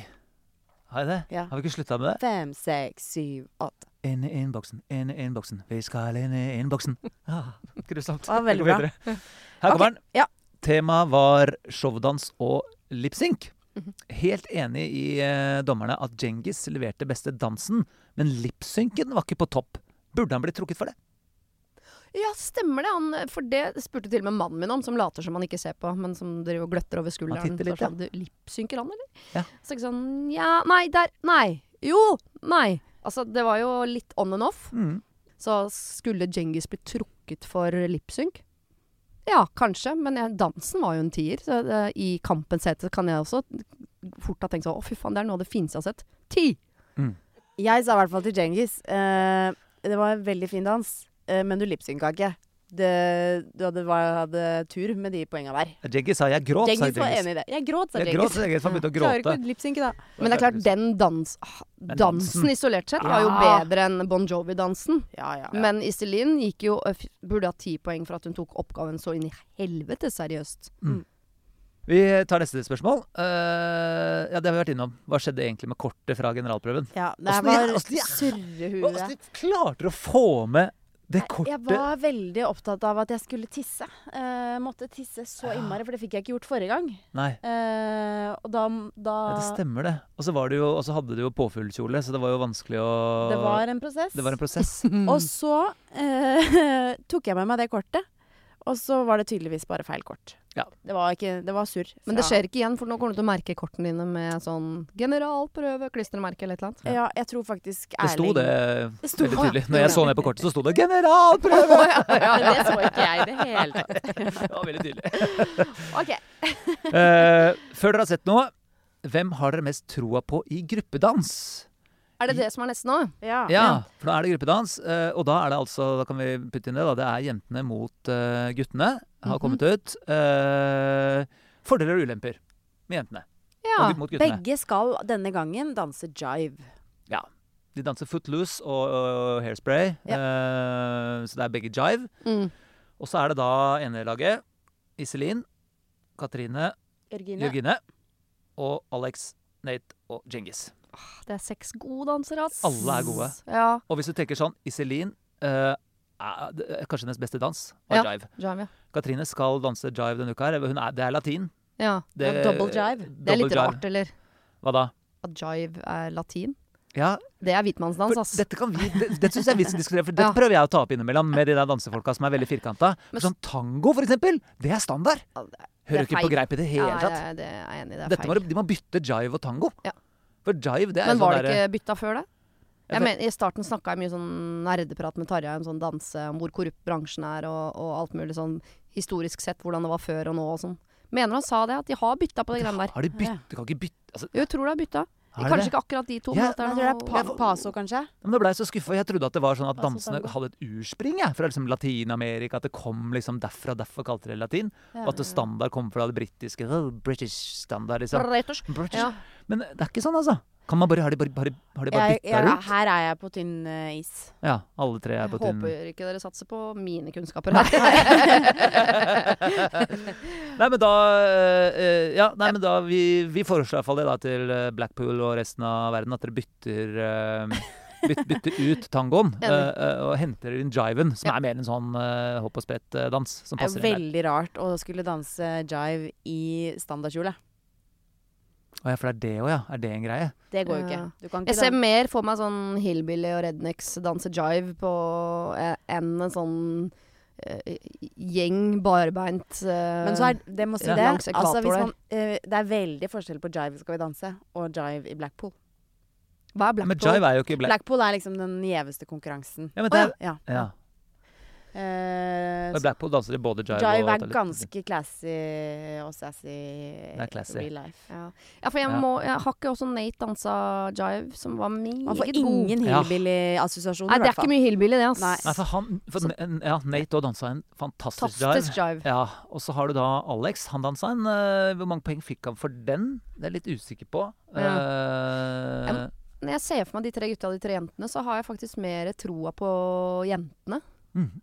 Har jeg det? Ja. Har vi ikke slutta med det? Fem, seks, syv, åtte. Inn i innboksen, inn i innboksen. Vi skal inn i innboksen. [LAUGHS] Ah, grusomt. Ja, veldig bra. Her kommer den. ja. Temaet var showdans og lipsync. Mhm. Helt enig i eh, dommerne at Djengis leverte beste dansen, men lipsynken var ikke på topp. Burde han blitt trukket for det? Ja, stemmer det. Han, for det spurte til og med mannen min om, som later som han ikke ser på, men som driver og gløtter over skulderen. Han titter litt, sånn, du, Lipsynker han, eller? Ja. Så ikke sånn Ja, nei, der. Nei. Jo. Nei. Altså, det var jo litt on and off. Mm. Så skulle Djengis bli trukket for lipsynk? Ja, kanskje, men jeg, dansen var jo en tier. Så det, i kampens hete kan jeg også fort ha tenkt sånn Å, fy faen, det er noe av det fineste jeg har sett. Ti! Jeg sa i hvert fall til Djengis uh, Det var en veldig fin dans, men du lipsynka ikke. Det, du hadde, var, hadde tur med de poenga der. Jeggis sa 'jeg gråt', sa Jeggis. var enig i det. Jeg gråt, sa Jeg gråt, Djengis. så Djengis var begynt å Klarer gråte. ikke å lipsynke, da. Men det er klart, den dans, ah, dansen isolert sett var jo bedre enn Bon Jovi-dansen. Ja, ja. Men Iselin gikk jo, burde ha ti poeng for at hun tok oppgaven så inn i helvete seriøst. Vi tar neste spørsmål. Uh, ja, Det har vi vært innom. Hva skjedde egentlig med kortet fra generalprøven? Ja, det Åssen var åssen de- surrehue. Hvordan de klarte å få med det Jeg var veldig opptatt av at jeg skulle tisse. Uh, måtte tisse så innmari, for det fikk jeg ikke gjort forrige gang. Nei, Uh, og da, da ja, det stemmer det. Og så var det jo, og så hadde du jo påfuglkjole, så det var jo vanskelig å Det var en prosess. Det var en prosess. [LAUGHS] Og så uh, [LAUGHS] tok jeg med meg det kortet, og så var det tydeligvis bare feil kort. Ja. Det var ikke Det var surr. Men det skjer ikke igjen, for nå kommer du til å merke kortene dine med sånn generalprøve, klistremerke eller et eller annet. Ja, jeg tror faktisk Det sto det Det sto- veldig tydelig. Når jeg så ned på kortet, så sto det [LAUGHS] 'generalprøve'! [LAUGHS] Men det så ikke jeg i det hele tatt. [LAUGHS] Det var veldig tydelig. OK. uh, før dere har sett noe, hvem har dere mest troa på i gruppedans? Er det det som er neste nå? Ja. Ja, for da er det gruppedans. eh, og da er det altså, da kan vi putte inn det, da. Det er jentene mot eh, guttene. Har Mhm. kommet ut. Uh, fordeler og ulemper med jentene. Ja. Og mot. Begge skal denne gangen danse jive. De danser footloose og, og hairspray. eh, så det er begge jive. Mm. Og så er det da enelaget. Iselin, Katrine, Jørgine. Jørgine og Alex, Nate og Djengis. Det er seks gode dansere, ass. Alle er gode. Ja. Og hvis du tenker sånn, Iselin uh, er er kanskje hennes beste dans var Ja. jive. Jive, ja. Katrine skal danse jive denne uka. her. Er, det er latin. ja. Ja, double jive. Det er litt jive. rart, eller? Hva da? At jive er latin? Ja, Det er hvitmannsdans, ass. dette kan vi Det, det syns jeg vi skal diskutere, for [LAUGHS] dette Ja. prøver jeg å ta opp innimellom med de der dansefolka som er veldig firkanta. Sånn tango, for eksempel, det er standard. Det er- Hører det er ikke på feil. greip i det hele Ja, tatt. Ja, det er jeg enig i. Det er Dette må, de må bytte jive og tango. Ja. For jive, det er Men sånn var det ikke bytta før det? Jeg mener, I starten snakka jeg mye sånn nerdeprat med Tarjei om sånn danse, om hvor korrupt bransjen er og, og alt mulig sånn historisk sett, hvordan det var før og nå og sånn. Mener han sa det, at de har bytta på de greiene der. Har de bytta? De kan ikke bytte altså, Jo, jeg tror det har bytta. Kanskje det? ikke akkurat de to, Ja, Jeg tror det er pa Paso, kanskje. Men da ble jeg så skuffa. Jeg trodde at det var sånn at dansene hadde et urspring jeg, fra liksom Latin-Amerika. At det kom liksom derfra, derfor kalte de det latin. Ja. Og at det standard kom fra det britiske. British standard, liksom. British. British. Men det er ikke sånn, altså. Kan man bare, har de bare, bare, har de bare Jeg, bytta rundt? her er jeg på tynn eh, is. Ja, alle tre er Jeg på tynn håper ikke dere satser på mine kunnskaper her. [LAUGHS] Nei, men da eh, Ja, nei, men da Vi, vi foreslår iallfall det da til eh, Blackpool og resten av verden, at dere bytter eh, bytte ut tangoen [LAUGHS] uh, eh, eh, og henter inn jiven, som Ja. er mer en sånn uh, hopp og sprett-dans. som Det er veldig rart å skulle danse jive i standardkjole. Å ja, for det er det òg, ja. Er det en greie? Det går jo Ja. ikke. Du kan Jeg ser mer for meg sånn hillbilly og rednecks danse jive på eh, enn en sånn eh, gjeng barbeint eh, Men så er det må si Ja. det. Altså, hvis man, eh, det er veldig forskjell på jive Skal vi danse og jive i Blackpool. Hva er Blackpool? men jive er jo ikke black... Blackpool er liksom den gjeveste konkurransen. Ja, men det er, ja. ja. Eh, Og I Blackpool danser de både jive, jive og er ganske classy og sassy er classy. real life. Ja. ja, for jeg, Ja. må, jeg har ikke også Nate dansa jive, som var Man får meget god. ingen Ja. hillbilly-assosiasjoner, Nei, det er ikke mye hillbilly, det. Nei. Nei, for han for, ja, Nate òg dansa en fantastisk jive. Jive. Ja, og så har du da Alex. Han dansa en uh, Hvor mange poeng fikk han for den? Det er jeg litt usikker på. Ja. Uh, jeg, Når jeg ser for meg de tre gutta og de tre jentene, så har jeg faktisk mer troa på jentene. mhm.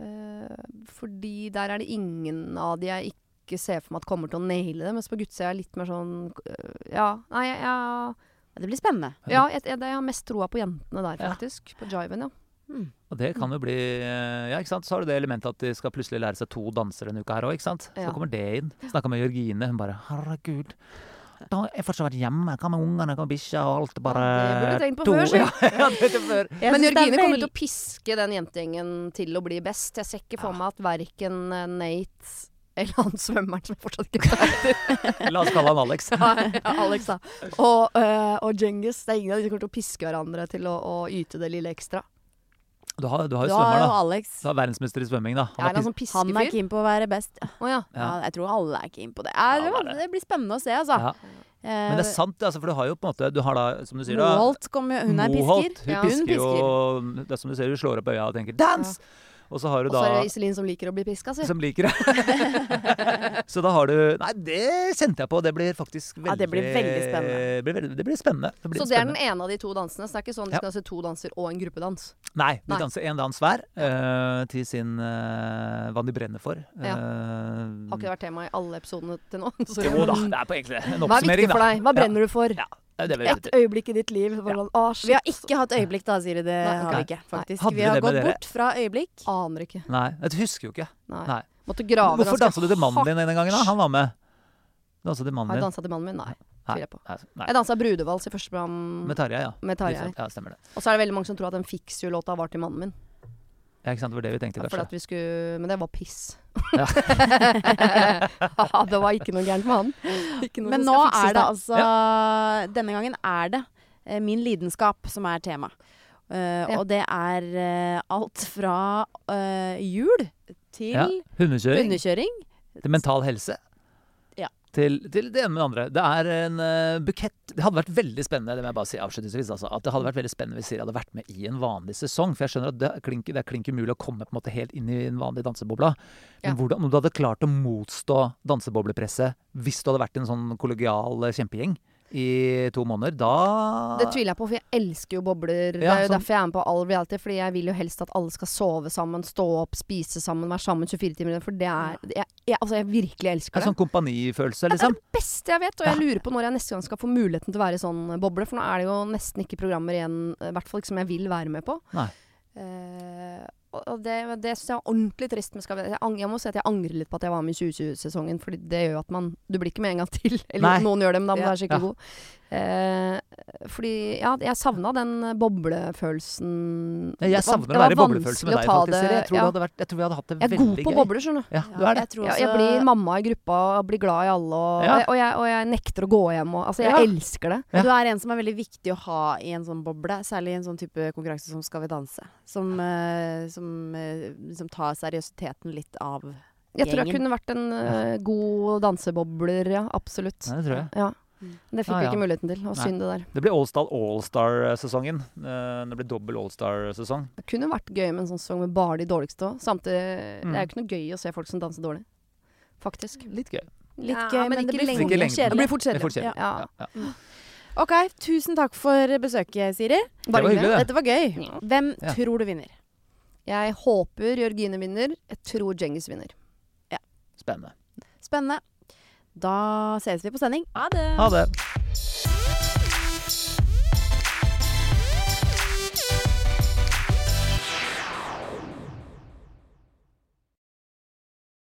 Eh, fordi der er det ingen av de jeg ikke ser for meg at kommer til å naile det. Mens på guttsida er jeg litt mer sånn øh, Ja, nei, jeg, jeg, Det blir spennende. ja, jeg, jeg, jeg har mest troa på jentene der, Ja. faktisk. På jiven, ja. Mm. Og det kan jo bli eh, Ja, ikke sant. Så har du det elementet at de skal plutselig lære seg to dansere en uke her òg, ikke sant. Så Ja. kommer det inn. Snakka med Jørgine, hun bare Herregud. Da har jeg fortsatt vært hjemme. Hva med ungene? Hva med bikkja? Og alt bare det burde du tenkt på to- før, si. [LAUGHS] Ja, ja, før. Men Jørgine er kommer til å piske den jentegjengen til å bli best. Jeg ser ikke for meg at verken eh, Nate eller han svømmeren som jeg fortsatt ikke vet [LAUGHS] La oss kalle han Alex. [LAUGHS] ja, Alex, da. Og, uh, og Genghis. Det er ingen av de som kommer til å piske hverandre til å, å yte det lille ekstra. Du har, du har Du jo har svømmer, jo da. Alex. Du har verdensmester i svømming, da. Er Han han har sånn Han er keen på å være best. Ja. Å ja. Ja. jeg tror alle er keen på det. Ja, det, var, det er blir spennende å se, altså. ja. Men det er sant, altså, for du har jo på en måte Du har da, som du sier da Moholt kom, Hun er Moholt, pisker. Hun Ja. pisker Hun jo Det er som du ser, hun slår opp øya og tenker 'dans'! Og så har du Og så er det Iselin som liker å bli piska, si. som liker det. [LAUGHS] så da har du Nei, det kjente jeg på. Det blir faktisk veldig Ja, det blir veldig spennende. Det blir, veldig, det blir spennende. Det blir Så det er den ene av de to dansene. Så det er ikke sånn de Ja. skal se to danser og en gruppedans. Nei, de Nei. danser én dans hver uh, til sin uh, hva de brenner for. Ja. Eh, Har ikke det vært tema i alle episodene til nå? Jo da, [LAUGHS] det er på egentlig en Hva er viktig for deg? Hva brenner du for? Ja, Et øyeblikk i ditt liv. Ja. sånn, å. Vi har ikke hatt øyeblikk da, Siri. Det Nei, har vi ikke, faktisk. Vi vi har gått dere? bort fra øyeblikk. Aner ikke. Nei, jeg husker jo ikke. Nei. Nei. Måtte grave Hvorfor dansa du til mannen din den gangen? da? Han var med. Dansa til mannen Har jeg din? dansa til mannen min? Nei. Nei. Jeg på. Nei, nei. Jeg dansa brudevals i første program Med Tarjei, ja. med Tarjei. Ja, stemmer det. Og så er det veldig mange som tror at den Fiks You-låta var til mannen min. Ja, ikke sant, det var det vi tenkte kanskje. at vi skulle Men det var piss. [LAUGHS] Ja. det var ikke noe gærent med han. Ikke noe Men nå fikses er det da. altså Denne gangen er det eh, min lidenskap som er tema. Uh, Ja. Og det er uh, alt fra uh, jul til Ja. Hundekjøring hundekjøring. til mental helse. Til, til det ene med det andre. Det er en uh, bukett Det hadde vært veldig spennende det må jeg bare si avslutningsvis, altså, at det hadde vært veldig spennende hvis Siri hadde vært med i en vanlig sesong. For jeg skjønner at det er klink, det er klink umulig å komme på en måte helt inn i en vanlig dansebobla. Men Ja. hvordan, om du hadde klart å motstå danseboblepresset hvis du hadde vært en sånn kollegial eh, kjempegjeng i to måneder, da Det tviler jeg på, for jeg elsker jo bobler. det er jo sånn- derfor jeg er med på all reality. Fordi jeg vil jo helst at alle skal sove sammen, stå opp, spise sammen, være sammen 24 timer. For det er jeg, jeg, Altså, jeg virkelig elsker det. det. sånn kompanifølelse, Det er liksom. det beste jeg vet, og jeg lurer på når jeg neste gang skal få muligheten til å være i sånn boble. For nå er det jo nesten ikke programmer igjen, i hvert fall ikke som jeg vil være med på. Nei. Eh, og det, det syns jeg er ordentlig trist. Men skal vi, jeg, jeg må si at jeg angrer litt på at jeg var med i 2020-sesongen, for det gjør jo at man Du blir ikke med en gang til. [LAUGHS] Eller Nei. noen gjør det, men da må du Ja. være skikkelig Ja. god. Eh, fordi ja, jeg savna den boblefølelsen. Jeg Det var- savner det å være i boblefølelse med deg, faktisk. Siri. Jeg tror, ja. det hadde vært, jeg tror vi hadde hatt det veldig gøy. Jeg er god på gøy. bobler, skjønner du. Ja, du er det. Jeg også jeg blir mamma i gruppa og blir glad i alle. Og, Ja. og, jeg, og jeg nekter å gå hjem. Og, altså, jeg Ja. elsker det. Ja. Du er en som er veldig viktig å ha i en sånn boble, særlig i en sånn type konkurranse som Skal vi danse. Som, eh, som eh, liksom tar seriøsiteten litt av Jeg tror jeg kunne vært en uh, god dansebobler, ja. Absolutt. Ja, det tror jeg. Ja. Mm. Det fikk Ah, vi ikke muligheten til. Og synd det der. Det blir Allstar Allstar-sesongen. Eh, Det blir dobbel Allstar-sesong. Det kunne vært gøy med en sånn sesong med bare de dårligste òg. Samtidig Mm. Det er jo ikke noe gøy å se folk som danser dårlig. Faktisk. Litt gøy. Litt Ja, gøy, men men, det blir lenge. Ikke lengden. Det blir fort kjedelig. fort kjedelig. Ja. Ja, ja. OK, tusen takk for besøket, Siri. Bare var hyggelig, det. Dette var gøy. Ja. Hvem Ja. tror du vinner? Jeg håper Jørgine vinner. Jeg tror Djengis vinner. Spennende. Spennende. Da ses vi på sending. Ha det. Ha det.